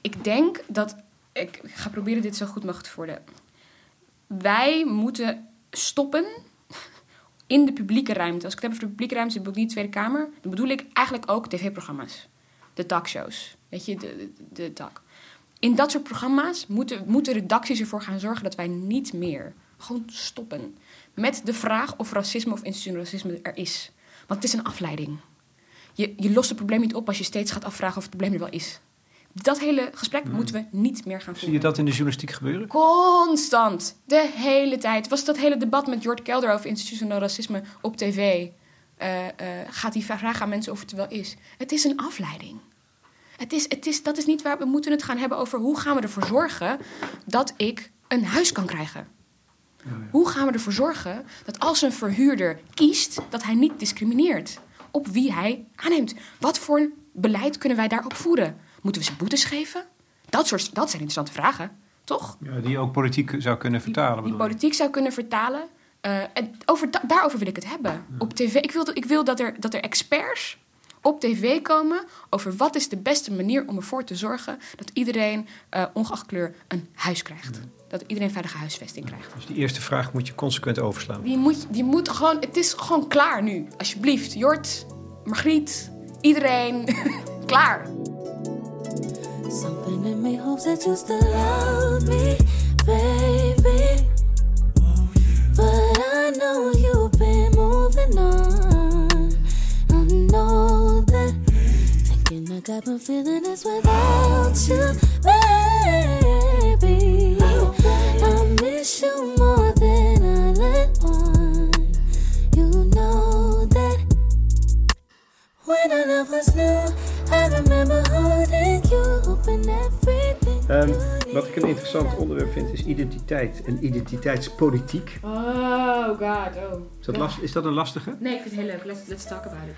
Ik denk dat. Ik ga proberen dit zo goed mogelijk te worden. Wij moeten stoppen in de publieke ruimte. Als ik het heb over de publieke ruimte, bedoel ik niet de Tweede Kamer. Dan bedoel ik eigenlijk ook tv-programma's. De talkshows. Weet je, de, de, de talk. In dat soort programma's moeten, moeten redacties ervoor gaan zorgen dat wij niet meer gewoon stoppen met de vraag of racisme of institutioneel racisme er is. Want het is een afleiding. Je, je lost het probleem niet op als je steeds gaat afvragen of het probleem er wel is. Dat hele gesprek moeten we niet meer gaan Zie je voeren. dat in de journalistiek gebeuren? Constant. De hele tijd. Was dat hele debat met Jort Kelder over institutioneel racisme op tv? eh, eh, gaat hij vragen aan mensen of het wel is? Het is een afleiding. Het is, het is, dat is niet waar we moeten het gaan hebben over hoe gaan we ervoor zorgen dat ik een huis kan krijgen. Hoe gaan we ervoor zorgen dat als een verhuurder kiest, dat hij niet discrimineert op wie hij aanneemt? Wat voor een beleid kunnen wij daarop voeren? Moeten we ze boetes geven? Dat, soort, dat zijn interessante vragen, toch? Ja, die je ook politiek zou kunnen vertalen. Die je? politiek zou kunnen vertalen. Eh, en over, da- daarover wil ik het hebben. Op tv. Ik wil, dat- ik wil dat, er, dat er experts op tv komen over wat is de beste manier om ervoor te zorgen dat iedereen, eh, ongeacht kleur, een huis krijgt. Dat iedereen veilige huisvesting krijgt. Dus die eerste vraag moet je consequent overslaan. Die moet, die moet gewoon, het is gewoon klaar nu. Alsjeblieft, Jort, Margriet, iedereen, klaar. Something in me hopes that you still love me, baby. But I know you've been moving on. I know that. Thinking I got my feeling this without you, baby. Ik een interessant onderwerp vind is identiteit en identiteitspolitiek. Oh god, oh. Is dat, last, is dat een lastige? Nee, ik vind het heel leuk. Let's, let's talk about it.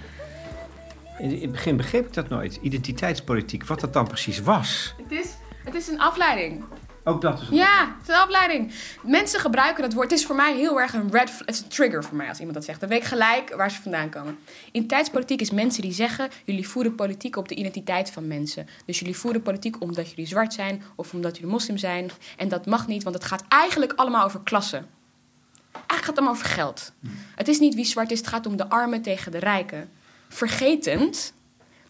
In, in het begin begreep ik dat nooit. Identiteitspolitiek, wat dat dan precies was. Het is, het is een afleiding. Ook dat is Ja, het is een afleiding. Mensen gebruiken dat woord. Het is voor mij heel erg een red flag. Het is een trigger voor mij als iemand dat zegt. Dan weet ik gelijk waar ze vandaan komen. Identiteitspolitiek is mensen die zeggen... jullie voeren politiek op de identiteit van mensen. Dus jullie voeren politiek omdat jullie zwart zijn... of omdat jullie moslim zijn. En dat mag niet, want het gaat eigenlijk allemaal over klasse. Eigenlijk gaat het allemaal over geld. Het is niet wie zwart is, het gaat om de armen tegen de rijken. Vergetend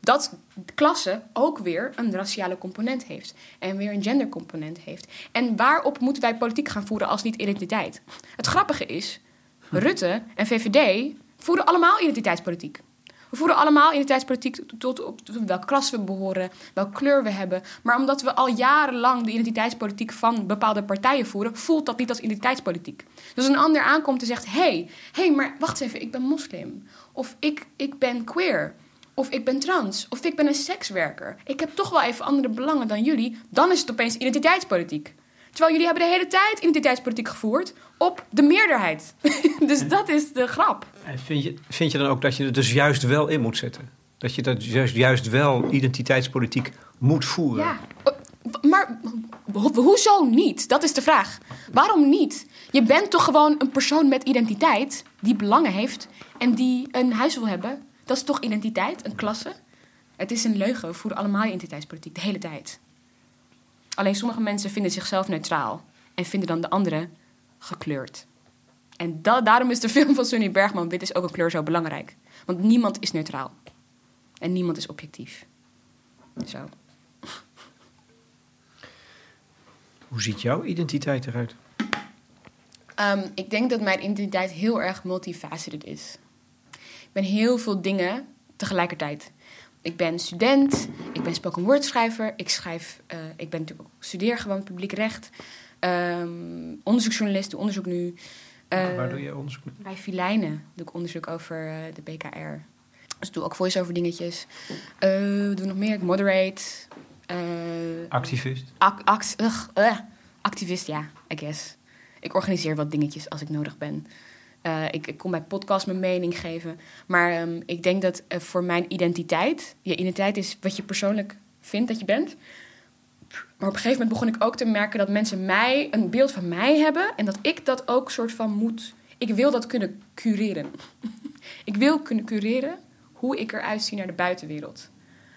dat klasse ook weer een raciale component heeft. En weer een gendercomponent heeft. En waarop moeten wij politiek gaan voeren als niet identiteit? Het grappige is, Rutte en VVD voeren allemaal identiteitspolitiek. We voeren allemaal identiteitspolitiek tot op welke klasse we behoren, welke kleur we hebben. Maar omdat we al jarenlang de identiteitspolitiek van bepaalde partijen voeren, voelt dat niet als identiteitspolitiek. Dus een ander aankomt en zegt: hé, hey, hey, maar wacht even, ik ben moslim. Of ik, ik ben queer. Of ik ben trans. Of ik ben een sekswerker. Ik heb toch wel even andere belangen dan jullie. Dan is het opeens identiteitspolitiek. Terwijl jullie hebben de hele tijd identiteitspolitiek gevoerd op de meerderheid. dus dat is de grap. En vind, je, vind je dan ook dat je er dus juist wel in moet zetten? Dat je dat juist, juist wel identiteitspolitiek moet voeren? Ja. Maar ho- hoezo niet? Dat is de vraag. Waarom niet? Je bent toch gewoon een persoon met identiteit die belangen heeft en die een huis wil hebben. Dat is toch identiteit, een klasse? Het is een leugen. We voeren allemaal identiteitspolitiek de hele tijd. Alleen sommige mensen vinden zichzelf neutraal en vinden dan de anderen gekleurd. En da- daarom is de film van Sunny Bergman, Wit is ook een kleur, zo belangrijk. Want niemand is neutraal. En niemand is objectief. Zo. Hoe ziet jouw identiteit eruit? Ehm, ik denk dat mijn identiteit heel erg multifaceted is. Ik ben heel veel dingen tegelijkertijd. Ik ben student, ik ben spoken word schrijver, ik schrijf, eh, ik ben natuurlijk ook studeer gewoon publiek recht, Ehm, onderzoeksjournalist, doe onderzoek nu. Eh, Waar doe je onderzoek naar? Bij Filijnen doe ik onderzoek over eh, de BKR. Dus ik doe ook voice-over dingetjes. Eh, doe nog meer, ik moderate. Eh, Activist? ac- act- ugh, eh, activist, ja, I guess. Ik organiseer wat dingetjes als ik nodig ben. Eh, ik, ik kom bij podcasts mijn mening geven. Maar ehm, ik denk dat eh, voor mijn identiteit... Je identiteit is wat je persoonlijk vindt dat je bent. Maar op een gegeven moment begon ik ook te merken... dat mensen mij, een beeld van mij hebben... en dat ik dat ook soort van moet... Ik wil dat kunnen cureren. ik wil kunnen cureren hoe ik eruit zie naar de buitenwereld.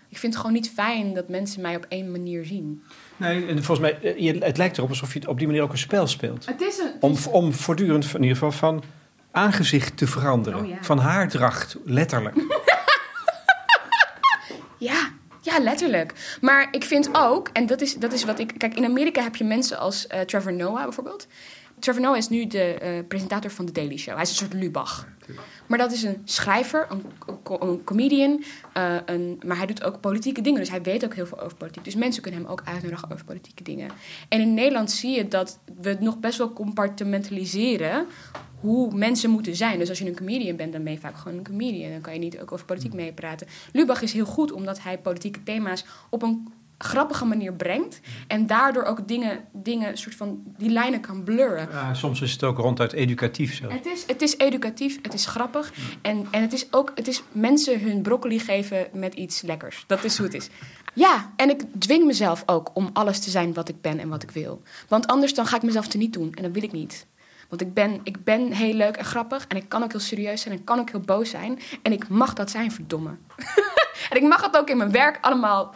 Ik vind het gewoon niet fijn dat mensen mij op één manier zien. Nee, en volgens mij, eh, het lijkt erop alsof je op die manier ook een spel speelt. Het is een... Om, om voortdurend, in ieder geval, van aangezicht te veranderen. Oh, ja. Van haardracht, letterlijk. Ja, ja, letterlijk. Maar ik vind ook, en dat is, dat is wat ik. Kijk, in Amerika heb je mensen als eh, Trevor Noah bijvoorbeeld. Trevor Noah is nu de eh, presentator van The Daily Show. Hij is een soort Lubach. Maar dat is een schrijver, een, een comedian. eh, een, maar hij doet ook politieke dingen. Dus hij weet ook heel veel over politiek. Dus mensen kunnen hem ook uitnodigen over politieke dingen. En in Nederland zie je dat we het nog best wel compartimentaliseren hoe mensen moeten zijn. Dus als je een comedian bent, dan ben je vaak gewoon een comedian. Dan kan je niet ook over politiek meepraten. Lubach is heel goed omdat hij politieke thema's op een grappige manier brengt. En daardoor ook dingen, dingen soort van die lijnen kan blurren. Ja, soms is het ook ronduit educatief zo. Het is, het is educatief, het is grappig. En, en het is ook het is mensen hun broccoli geven met iets lekkers. Dat is hoe het is. Ja, en ik dwing mezelf ook om alles te zijn wat ik ben en wat ik wil. Want anders dan ga ik mezelf teniet doen. En dat wil ik niet. Want ik ben, ik ben heel leuk en grappig. En ik kan ook heel serieus zijn en ik kan ook heel boos zijn. En ik mag dat zijn, verdomme. en ik mag het ook in mijn werk allemaal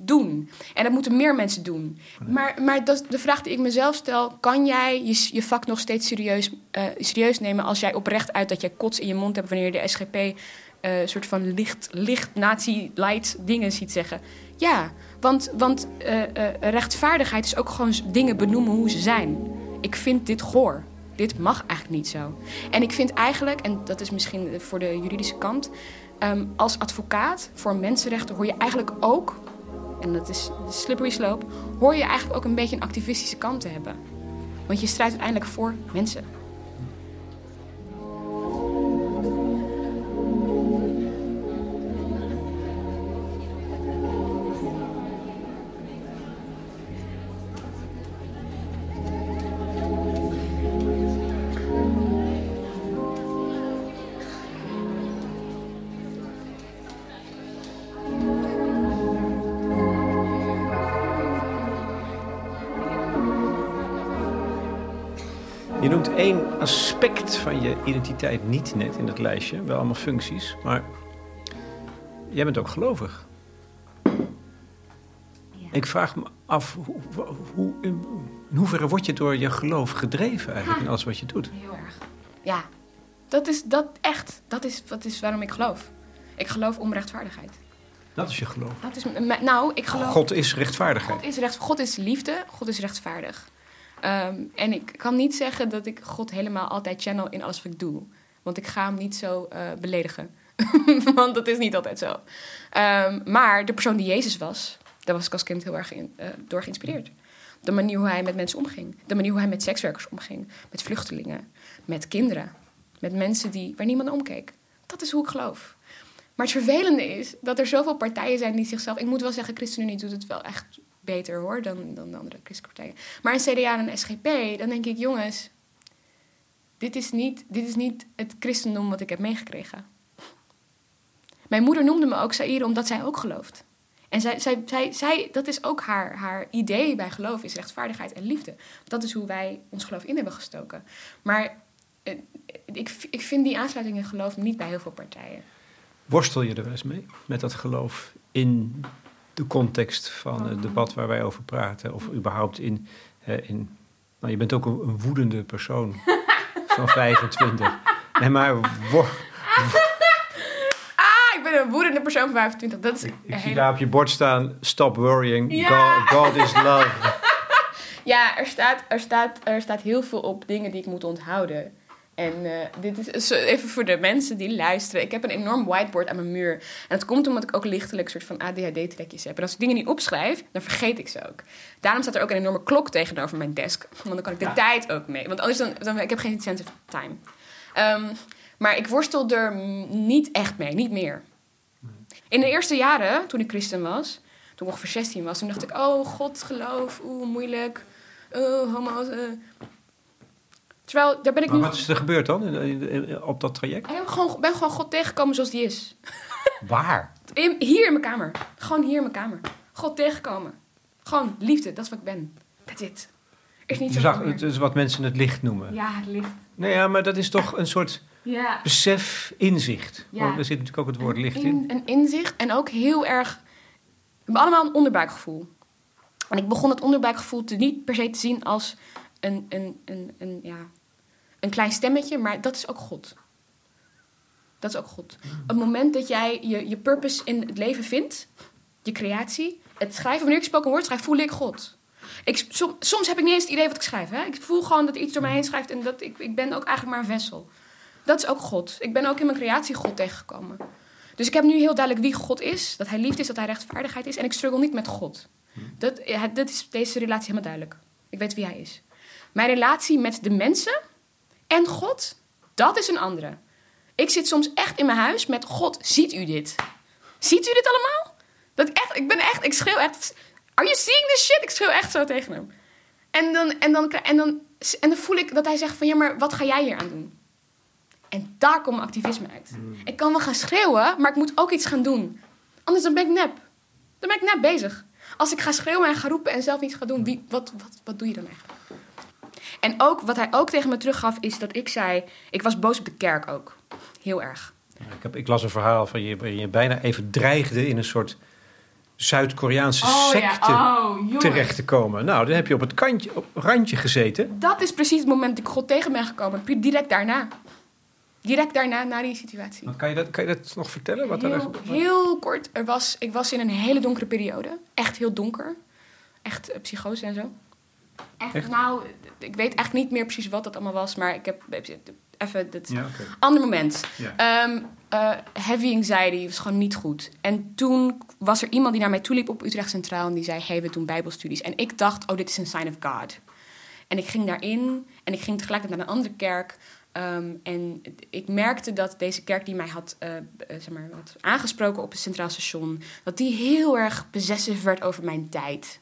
doen. En dat moeten meer mensen doen. Maar, maar dat is de vraag die ik mezelf stel: kan jij je, je vak nog steeds serieus, eh, serieus nemen als jij oprecht uit dat jij kots in je mond hebt wanneer je de SGP eh soort van licht, licht nazi-light dingen ziet zeggen? Ja, want, want eh, rechtvaardigheid is ook gewoon dingen benoemen hoe ze zijn. Ik vind dit goor. Dit mag eigenlijk niet zo. En ik vind eigenlijk, en dat is misschien voor de juridische kant, ehm, als advocaat voor mensenrechten hoor je eigenlijk ook en dat is de slippery slope, hoor je eigenlijk ook een beetje een activistische kant te hebben. Want je strijdt uiteindelijk voor mensen. Identiteit niet net in dat lijstje. Wel allemaal functies, maar jij bent ook gelovig. Ik vraag me af, hoe, hoe, in hoeverre word je door je geloof gedreven eigenlijk in alles wat je doet? Heel erg. Ja, dat is dat echt. Dat is, dat is waarom ik geloof. Ik geloof om rechtvaardigheid. Dat is je geloof. Dat is, nou, ik geloof. God is rechtvaardigheid. God is, recht, God is liefde, God is rechtvaardig. Ehm, en ik kan niet zeggen dat ik God helemaal altijd channel in alles wat ik doe. Want ik ga hem niet zo eh, beledigen. Want dat is niet altijd zo. Ehm, maar de persoon die Jezus was, daar was ik als kind heel erg in, eh, door geïnspireerd. De manier hoe hij met mensen omging. De manier hoe hij met sekswerkers omging. Met vluchtelingen. Met kinderen. Met mensen die, waar niemand omkeek. Dat is hoe ik geloof. Maar het vervelende is dat er zoveel partijen zijn die zichzelf... Ik moet wel zeggen, ChristenUnie doet het wel echt beter hoor dan, dan de andere christelijke partijen. Maar een CDA en een SGP, dan denk ik, jongens... Dit is, niet, dit is niet het christendom wat ik heb meegekregen. Mijn moeder noemde me ook Saïre omdat zij ook gelooft. En zij, zij, zij, zij, dat is ook haar, haar idee bij geloof, is rechtvaardigheid en liefde. Dat is hoe wij ons geloof in hebben gestoken. Maar eh, ik, ik vind die aansluiting in geloof niet bij heel veel partijen. Worstel je er wel eens mee met dat geloof in de context van het debat waar wij over praten? Of überhaupt in. eh, in nou, je bent ook een, woedende persoon van 25. Nee, maar wo- Ah, ik ben een woedende persoon van 25. Dat is ik zie daar op je bord staan: Stop worrying, Ja. God, God is love. Ja, er staat, er, staat, er staat heel veel op dingen die ik moet onthouden. En eh, dit is even voor de mensen die luisteren. Ik heb een enorm whiteboard aan mijn muur. En dat komt omdat ik ook lichtelijk een soort van ADHD-trekjes heb. En als ik dingen niet opschrijf, dan vergeet ik ze ook. Daarom staat er ook een enorme klok tegenover mijn desk. Want dan kan ik de tijd ook mee. Want anders dan, dan ik heb geen sense of time. Ehm, maar ik worstel er niet echt mee, niet meer. In de eerste jaren, toen ik christen was, toen ik ongeveer 16 was, toen dacht ik, oh, God, geloof, oeh, moeilijk, oh, homo's. eh. Terwijl, daar ben ik Maar nu... wat is er gebeurd dan in, in- in- op dat traject? Ik ben gewoon, ben gewoon God tegengekomen zoals die is. Waar? In- hier in mijn kamer. Gewoon hier in mijn kamer. God tegenkomen. Gewoon liefde, dat is wat ik ben. That's it. Is niet Je zo zag, het is wat mensen het licht noemen. Ja, het licht. Nee, ja, maar dat is toch een soort Ja. besef, inzicht. Ja. Er zit natuurlijk ook het woord licht in. In, een inzicht en ook heel erg... We hebben allemaal een onderbuikgevoel. En ik begon het onderbuikgevoel te niet per se te zien als een, een, een, een, ja, een klein stemmetje, maar dat is ook God. Dat is ook God. Het moment dat jij je, je purpose in het leven vindt, je creatie, het schrijven, wanneer ik spoken woord schrijf, voel ik God. Ik, som- soms heb ik niet eens het idee wat ik schrijf. Hè? Ik voel gewoon dat iets door mij heen schrijft en dat ik, ik ben ook eigenlijk maar een vessel. Dat is ook God. Ik ben ook in mijn creatie God tegengekomen. Dus ik heb nu heel duidelijk wie God is. Dat hij liefde is, dat hij rechtvaardigheid is. En ik struggle niet met God. Dat, dat is deze relatie helemaal duidelijk. Ik weet wie hij is. Mijn relatie met de mensen en God, dat is een andere. Ik zit soms echt in mijn huis met God, ziet u dit? Ziet u dit allemaal? Dat ik echt, ik ben echt, ik schreeuw echt, are you seeing this shit? Ik schreeuw echt zo tegen hem. En dan, en dan, en dan, en dan voel ik dat hij zegt van, ja, maar wat ga jij hier aan doen? En daar komt mijn activisme uit. Ik kan wel gaan schreeuwen, maar ik moet ook iets gaan doen. Anders dan ben ik nep. Dan ben ik nep bezig. Als ik ga schreeuwen en ga roepen en zelf niets ga doen, wie, wat, wat, wat doe je dan eigenlijk? En ook, wat hij ook tegen me teruggaf, is dat ik zei... Ik was boos op de kerk ook. Heel erg. Ik, heb, ik las een verhaal van je waarin je bijna even dreigde in een soort Zuid-Koreaanse Oh, secte Oh, terecht te komen. Nou, dan heb je op het kantje, op het randje gezeten. Dat is precies het moment dat ik God tegen ben gekomen. Direct daarna. Direct daarna, na die situatie. Kan, je dat, kan je dat nog vertellen? Wat er Heel, heel kort. Er was, ik was in een hele donkere periode. Echt heel donker. Echt eh, psychose en zo. Echt, Echt? Nou, ik weet eigenlijk niet meer precies wat dat allemaal was. Maar ik heb even... Dit, Ja. Ander moment. Ja. Ehm, eh, heavy anxiety was gewoon niet goed. En toen was er iemand die naar mij toe liep op Utrecht Centraal... en die zei, hey, we doen bijbelstudies. En ik dacht, oh, dit is een sign of God. En ik ging daarin en ik ging tegelijkertijd naar een andere kerk... Ehm, en ik merkte dat deze kerk die mij had, eh, eh, zeg maar, had aangesproken op het Centraal Station... dat die heel erg possessive werd over mijn tijd.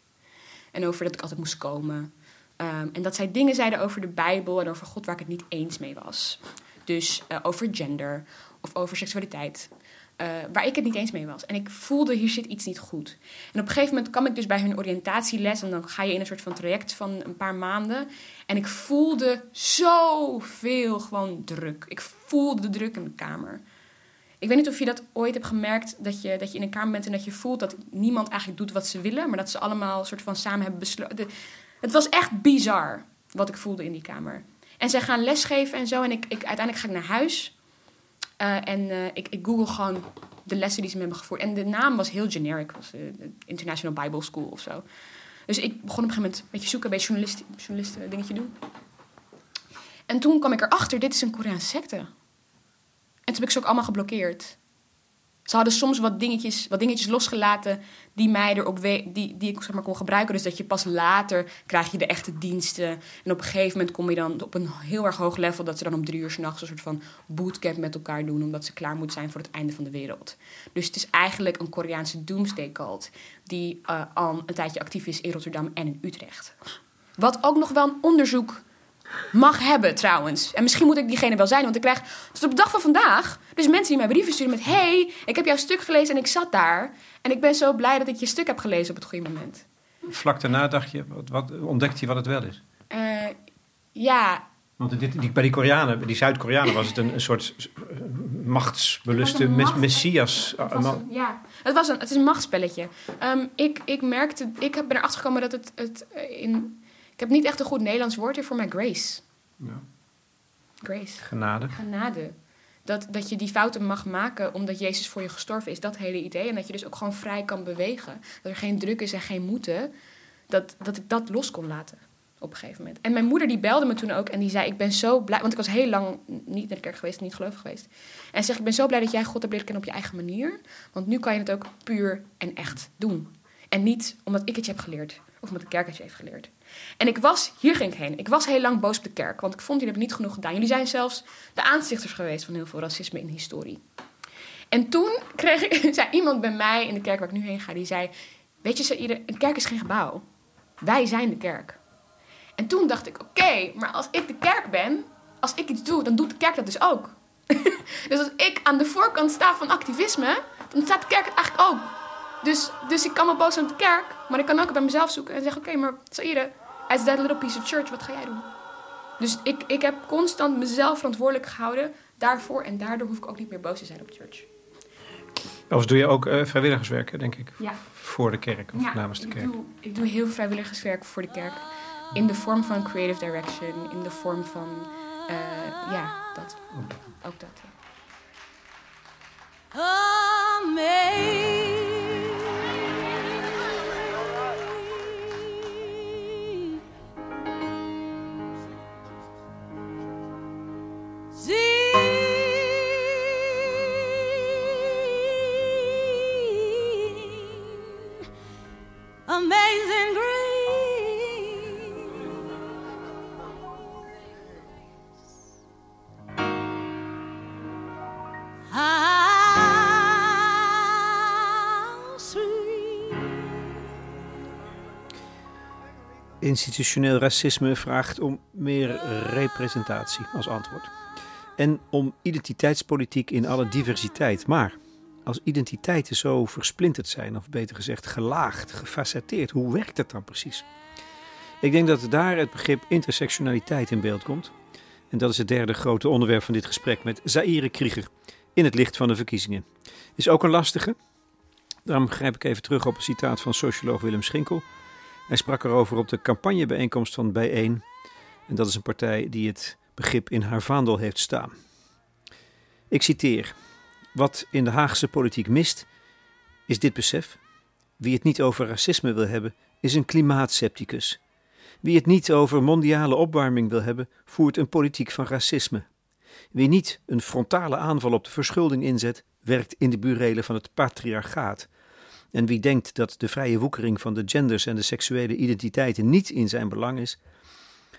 En over dat ik altijd moest komen. Ehm, en dat zij dingen zeiden over de Bijbel en over God waar ik het niet eens mee was. Dus eh, over gender of over seksualiteit. eh, waar ik het niet eens mee was. En ik voelde, hier zit iets niet goed. En op een gegeven moment kwam ik dus bij hun oriëntatieles. En dan ga je in een soort van traject van een paar maanden. En ik voelde zoveel gewoon druk. Ik voelde de druk in de kamer. Ik weet niet of je dat ooit hebt gemerkt, dat je, dat je in een kamer bent en dat je voelt dat niemand eigenlijk doet wat ze willen, maar dat ze allemaal soort van samen hebben besloten. Het was echt bizar wat ik voelde in die kamer. En zij gaan lesgeven en zo. En ik, ik, uiteindelijk ga ik naar huis. Eh, en eh, ik, ik google gewoon de lessen die ze me hebben gevoerd. En de naam was heel generic. was eh, International Bible School of zo. Dus ik begon op een gegeven moment een beetje zoeken, een beetje journalist, journalisten dingetje doen. En toen kwam ik erachter, dit is een Koreaanse secte. En toen heb ik ze ook allemaal geblokkeerd. Ze hadden soms wat dingetjes, wat dingetjes losgelaten die mij erop die, die ik zeg maar, kon gebruiken. Dus dat je pas later krijg je de echte diensten. En op een gegeven moment kom je dan op een heel erg hoog level dat ze dan om drie uur s'nachts een soort van bootcamp met elkaar doen. Omdat ze klaar moeten zijn voor het einde van de wereld. Dus het is eigenlijk een Koreaanse doomsday cult die eh, al een tijdje actief is in Rotterdam en in Utrecht. Wat ook nog wel een onderzoek mag hebben trouwens. En misschien moet ik diegene wel zijn, want ik krijg tot op de dag van vandaag dus mensen die mij brieven sturen met... hey, ik heb jouw stuk gelezen en ik zat daar. En ik ben zo blij dat ik je stuk heb gelezen op het goede moment. Vlak daarna dacht je, wat, wat, ontdekte je wat het wel is? Eh, ja, Want dit, die, bij die Koreanen, die Zuid-Koreanen was het een, een soort machtsbeluste een macht- messias. het, eh, was man. een, ja. het, was een, het is een machtsspelletje. Ehm, ik, ik merkte, ik ben erachter gekomen dat het, het eh, in... Ik heb niet echt een goed Nederlands woord hier voor mij, grace. Ja. Grace. Genade. genade. Dat, dat je die fouten mag maken omdat Jezus voor je gestorven is. Dat hele idee. En dat je dus ook gewoon vrij kan bewegen. Dat er geen druk is en geen moeten. Dat, dat ik dat los kon laten. Op een gegeven moment. En mijn moeder die belde me toen ook en die zei: Ik ben zo blij. Want ik was heel lang niet naar de kerk geweest, niet gelovig geweest. En ze zegt: Ik ben zo blij dat jij God hebt leren kennen op je eigen manier. Want nu kan je het ook puur en echt doen. En niet omdat ik het je heb geleerd. Of omdat de kerk het je heeft geleerd. En ik was, hier ging ik heen. Ik was heel lang boos op de kerk. Want ik vond, jullie hebben niet genoeg gedaan. Jullie zijn zelfs de aanstichters geweest van heel veel racisme in de historie. En toen kreeg ik, zei iemand bij mij in de kerk waar ik nu heen ga, die zei: Weet je, Saïde, een kerk is geen gebouw. Wij zijn de kerk. En toen dacht ik: Oké, maar als ik de kerk ben, als ik iets doe, dan doet de kerk dat dus ook. dus als ik aan de voorkant sta van activisme, dan staat de kerk het eigenlijk ook. Dus, dus ik kan wel boos zijn op de kerk, maar ik kan ook bij mezelf zoeken en zeggen: Oké, maar Saïde, as that little piece of church, wat ga jij doen? Dus ik, ik heb constant mezelf verantwoordelijk gehouden daarvoor en daardoor hoef ik ook niet meer boos te zijn op church. Overigens doe je ook eh, vrijwilligerswerk, denk ik. Ja. Voor de kerk of Ja, namens de ik kerk. doe, ik doe heel vrijwilligerswerk voor de kerk. In de vorm van creative direction, in de vorm van, eh, ja, dat. Ook dat. ja. Amazing Institutioneel racisme vraagt om meer representatie als antwoord. En om identiteitspolitiek in alle diversiteit. Maar als identiteiten zo versplinterd zijn, of beter gezegd gelaagd, gefacetteerd, hoe werkt dat dan precies? Ik denk dat daar het begrip intersectionaliteit in beeld komt. En dat is het derde grote onderwerp van dit gesprek met Zaire Krieger in het licht van de verkiezingen. Is ook een lastige. Daarom grijp ik even terug op een citaat van socioloog Willem Schinkel. Hij sprak erover op de campagnebijeenkomst van Bijeen. En dat is een partij die het begrip in haar vaandel heeft staan. Ik citeer: Wat in de Haagse politiek mist, is dit besef. Wie het niet over racisme wil hebben, is een klimaatcepticus. Wie het niet over mondiale opwarming wil hebben, voert een politiek van racisme. Wie niet een frontale aanval op de verschulding inzet, werkt in de burelen van het patriarchaat. En wie denkt dat de vrije woekering van de genders en de seksuele identiteiten niet in zijn belang is,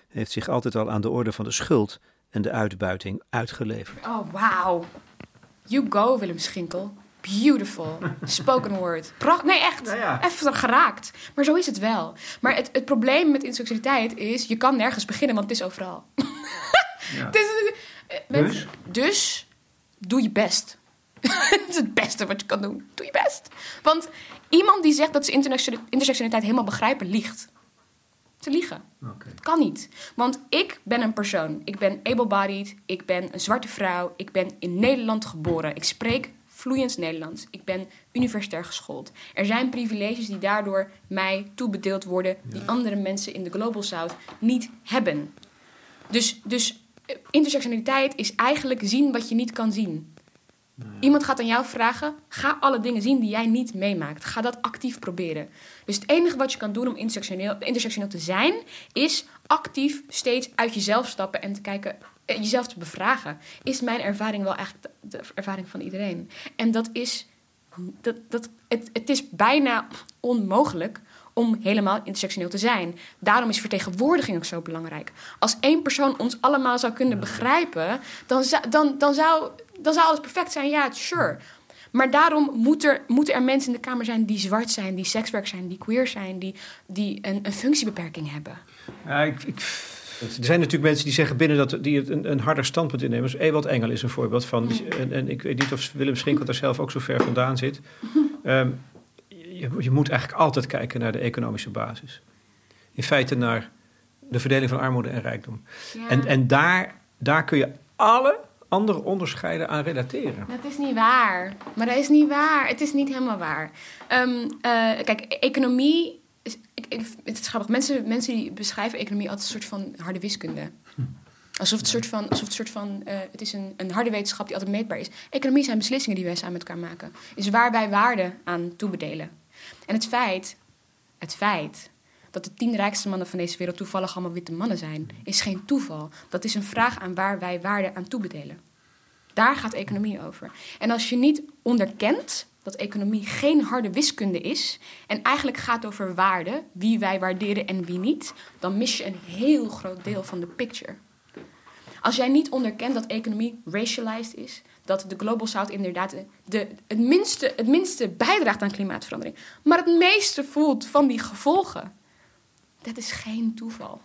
heeft zich altijd al aan de orde van de schuld en de uitbuiting uitgeleverd. Oh, wauw. You go, Willem Schinkel. Beautiful. Spoken word. Pracht. Nee, echt. Nou ja. Even geraakt. Maar zo is het wel. Maar het, het probleem met intersectionaliteit is... je kan nergens beginnen, want het is overal. Het is, eh, mensen- dus doe je best. Het is het beste wat je kan doen. Doe je best. Want iemand die zegt dat ze intersection- intersectionaliteit helemaal begrijpen, liegt. Ze liegen. Het kan niet. Want ik ben een persoon. Ik ben able-bodied. Ik ben een zwarte vrouw. Ik ben in Nederland geboren. Ik spreek vloeiend Nederlands. Ik ben universitair geschoold. Er zijn privileges die daardoor mij toebedeeld worden... die andere mensen in de Global South niet hebben. Dus, dus eh, intersectionaliteit is eigenlijk zien wat je niet kan zien. Iemand gaat aan jou vragen: ga alle dingen zien die jij niet meemaakt. Ga dat actief proberen. Dus het enige wat je kan doen om intersectioneel, intersectioneel te zijn, is actief steeds uit jezelf stappen en te kijken, eh, jezelf te bevragen. Is mijn ervaring wel eigenlijk de, de ervaring van iedereen? En dat is, dat, dat, het, het is bijna onmogelijk om helemaal intersectioneel te zijn. Daarom is vertegenwoordiging ook zo belangrijk. Als één persoon ons allemaal zou kunnen begrijpen, dan, zou- dan, dan, zou, dan zou alles perfect zijn. Ja, sure. Maar daarom moet er, moeten er mensen in de Kamer zijn die zwart zijn, die sekswerk zijn, die queer zijn, die, die een, een functiebeperking hebben. Ja, ik, ik, er zijn natuurlijk mensen die zeggen binnen dat die het een, een harder standpunt innemen. Dus Ewald Engel is een voorbeeld van. En, en ik weet niet of Willem Schinkel daar zelf ook zo ver vandaan zit. Ehm, je, je moet eigenlijk altijd kijken naar de economische basis. In feite naar de verdeling van armoede en rijkdom. Ja. En, en daar, daar kun je alle andere onderscheiden aan relateren. Dat is niet waar. Maar dat is niet waar. Het is niet helemaal waar. Ehm, eh, kijk, economie. Is, het is grappig. Mensen, mensen die beschrijven economie als een soort van harde wiskunde. Alsof het, soort van, alsof het, soort van, eh, het is een, een harde wetenschap die altijd meetbaar is. Economie zijn beslissingen die wij samen met elkaar maken. Is waar wij waarde aan toebedelen. En het feit, het feit dat de tien rijkste mannen van deze wereld toevallig allemaal witte mannen zijn, is geen toeval. Dat is een vraag aan waar wij waarde aan toebedelen. Daar gaat economie over. En als je niet onderkent dat economie geen harde wiskunde is en eigenlijk gaat over waarde, wie wij waarderen en wie niet, dan mis je een heel groot deel van de picture. Als jij niet onderkent dat economie racialized is, dat de Global South inderdaad de, het, minste, het minste bijdraagt aan klimaatverandering, maar het meeste voelt van die gevolgen, dat is geen toeval.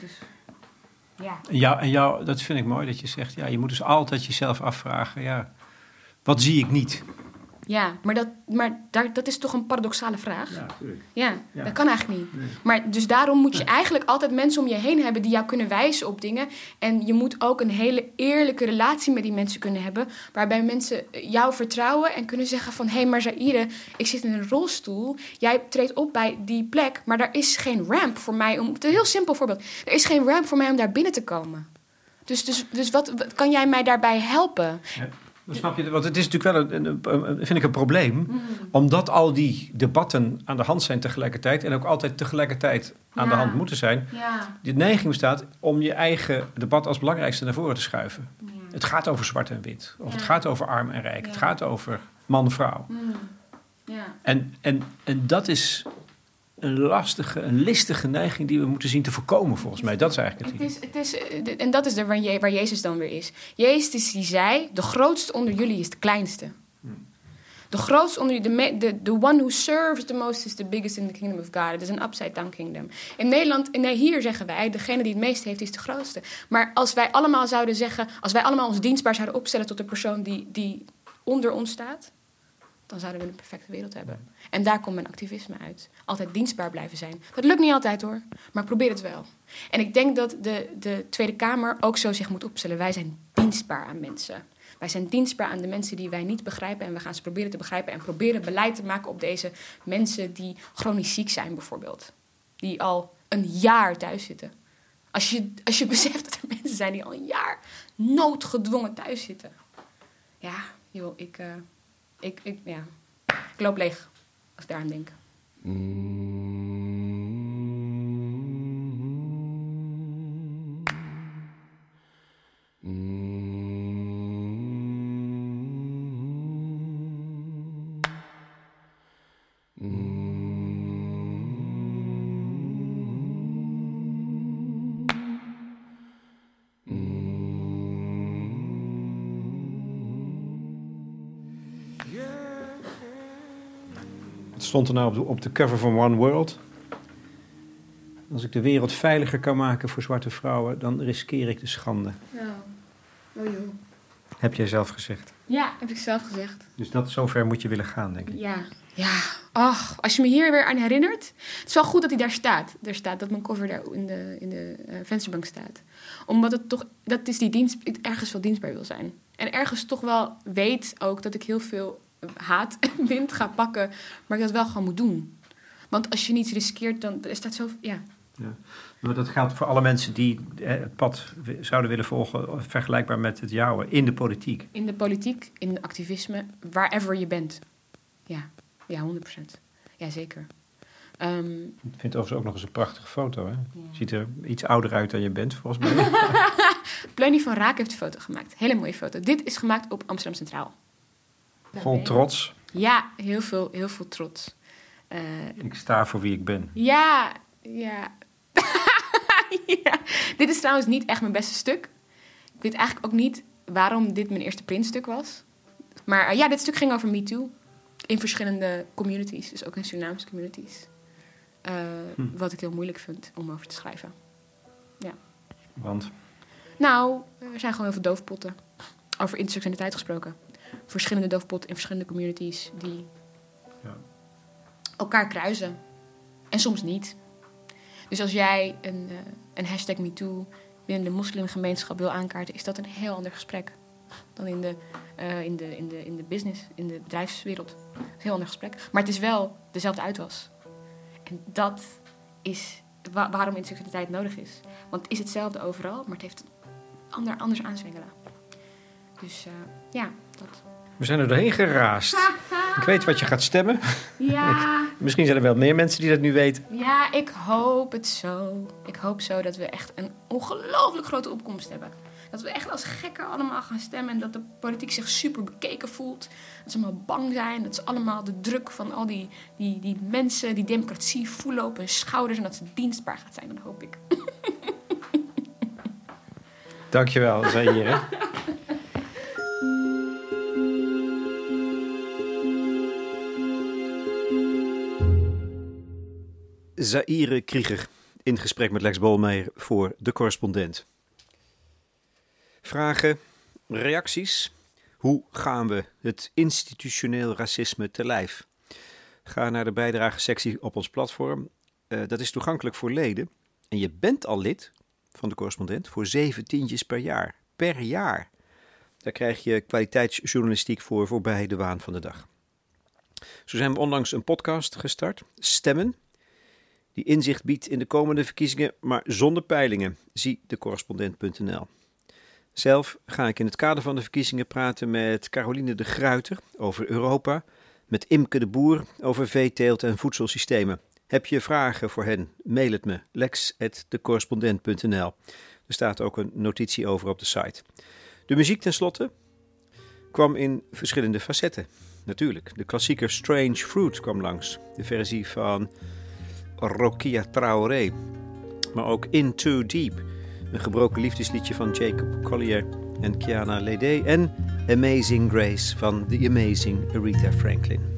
Dus ja. Jou, en jou, dat vind ik mooi dat je zegt, ja, je moet dus altijd jezelf afvragen, ja, wat zie ik niet? Ja, maar, dat, maar daar, dat is toch een paradoxale vraag? Ja, natuurlijk. Ja, Ja. dat kan eigenlijk niet. Maar dus daarom moet je eigenlijk altijd mensen om je heen hebben die jou kunnen wijzen op dingen. En je moet ook een hele eerlijke relatie met die mensen kunnen hebben. Waarbij mensen jou vertrouwen en kunnen zeggen van... hé, hey, maar Zaire, ik zit in een rolstoel. Jij treedt op bij die plek, maar daar is geen ramp voor mij om... Een heel simpel voorbeeld. Er is geen ramp voor mij om daar binnen te komen. Dus, dus, dus wat, wat kan jij mij daarbij helpen? Snap je, want het is natuurlijk wel een, een- een- vind ik een probleem, omdat al die debatten aan de hand zijn tegelijkertijd en ook altijd tegelijkertijd aan de hand moeten zijn. Ja, De neiging bestaat om je eigen debat als belangrijkste naar voren te schuiven. Het gaat over zwart en wit, of het gaat over arm en rijk, het gaat over man-vrouw. ja. En, en, en dat is een lastige, een listige neiging die we moeten zien te voorkomen, volgens mij. Dat is eigenlijk het is, het is, eh, de- en dat is er waar, Je- waar Jezus dan weer is. Jezus die zei, de grootste onder jullie is de kleinste. De grootste onder jullie, de, de, one who serves the most is the biggest in the kingdom of God. Het is een upside down kingdom. In Nederland, nee, hier zeggen wij, degene die het meest heeft is de grootste. Maar als wij allemaal zouden zeggen, als wij allemaal ons dienstbaar zouden opstellen tot de persoon die, die onder ons staat, dan zouden we een perfecte wereld hebben. En daar komt mijn activisme uit. Altijd dienstbaar blijven zijn. Dat lukt niet altijd hoor, maar probeer het wel. En ik denk dat de, de Tweede Kamer ook zo zich moet opstellen. Wij zijn dienstbaar aan mensen. Wij zijn dienstbaar aan de mensen die wij niet begrijpen. En we gaan ze proberen te begrijpen en proberen beleid te maken op deze mensen die chronisch ziek zijn, bijvoorbeeld. Die al een jaar thuis zitten. Als je, als je beseft dat er mensen zijn die al een jaar noodgedwongen thuis zitten. Ja, joh, ik, eh, ik, ik, ja. ik loop leeg als ik daaraan denk. Het stond er nou op de, op de cover van One World. Als ik de wereld veiliger kan maken voor zwarte vrouwen, dan riskeer ik de schande. Oh joh. Heb jij zelf gezegd. Ja, heb ik zelf gezegd. Dus dat zover moet je willen gaan, denk ik. Ja. Ja. Ach, als je me hier weer aan herinnert. Het is wel goed dat hij daar staat. Er staat dat mijn cover daar in de, in de eh, vensterbank staat. Omdat het toch, dat is die dienst, ik ergens wel dienstbaar wil zijn. En ergens toch wel weet ook dat ik heel veel haat en wind ga pakken. Maar ik dat wel gewoon moet doen. Want als je niets riskeert, dan er staat zo. Ja. Maar dat geldt voor alle mensen die eh, het pad zouden willen volgen, vergelijkbaar met het jouwe, in de politiek. In de politiek, in het activisme, wherever je bent. Ja, ja 100%. Jazeker. Ehm Ik vind het overigens ook nog eens een prachtige foto. Hè? Je ziet er iets ouder uit dan je bent, volgens mij. Pleunie van Raak heeft een foto gemaakt. Hele mooie foto. Dit is gemaakt op Amsterdam Centraal. Vol trots. Ja, heel veel, heel veel trots. Eh, Ik sta voor wie ik ben. ja, ja. ja. Dit is trouwens niet echt mijn beste stuk. Ik weet eigenlijk ook niet waarom dit mijn eerste printstuk was. Maar eh, ja, dit stuk ging over Me Too. In verschillende communities, dus ook in Surinaamse communities. Eh, Wat ik heel moeilijk vind om over te schrijven. Want Nou, er zijn gewoon heel veel doofpotten. Over intersectionaliteit gesproken. Verschillende doofpotten in verschillende communities die Ja. elkaar kruisen. En soms niet. Dus als jij een, eh, een hashtag MeToo binnen de moslimgemeenschap wil aankaarten, is dat een heel ander gesprek dan in de, eh, in de, in de, in de business, in de bedrijfswereld. Een heel ander gesprek. Maar het is wel dezelfde uitwas. En dat is wa- waarom intersectionaliteit nodig is. Want het is hetzelfde overal, maar het heeft ander, anders aanzwengelen. Dus eh, ja, dat. we zijn er doorheen geraast. Ik weet wat je gaat stemmen. Ja, Misschien zijn er wel meer mensen die dat nu weten. ja, ik hoop het zo. Ik hoop zo dat we echt een ongelooflijk grote opkomst hebben. Dat we echt als gekken allemaal gaan stemmen en dat de politiek zich super bekeken voelt. Dat ze allemaal bang zijn, dat ze allemaal de druk van al die, die, die mensen, die democratie voelen op hun schouders en dat ze dienstbaar gaat zijn. Dat hoop ik. Dankjewel, Zaire. Zaire Krieger in gesprek met Lex Bolmeijer voor De Correspondent. Vragen, reacties? Hoe gaan we het institutioneel racisme te lijf? Ga naar de bijdragesectie op ons platform. Eh, dat is toegankelijk voor leden. En je bent al lid van de correspondent voor zeven tientjes per jaar. Per jaar. Daar krijg je kwaliteitsjournalistiek voor voorbij de waan van de dag. Zo zijn we onlangs een podcast gestart, Stemmen, die inzicht biedt in de komende verkiezingen, maar zonder peilingen. Zie decorrespondent.nl. Zelf ga ik in het kader van de verkiezingen praten met Caroline de Gruiter over Europa, met Imke de Boer over veeteelt en voedselsystemen. Heb je vragen voor hen? Mail het me lex.decorrespondent.nl. Er staat ook een notitie over op de site. De muziek tenslotte kwam in verschillende facetten. Natuurlijk, de klassieker Strange Fruit kwam langs. De versie van Rokia Traoré. Maar ook In Too Deep, een gebroken liefdesliedje van Jacob Collier en Kiana Lede. En Amazing Grace van The Amazing Aretha Franklin.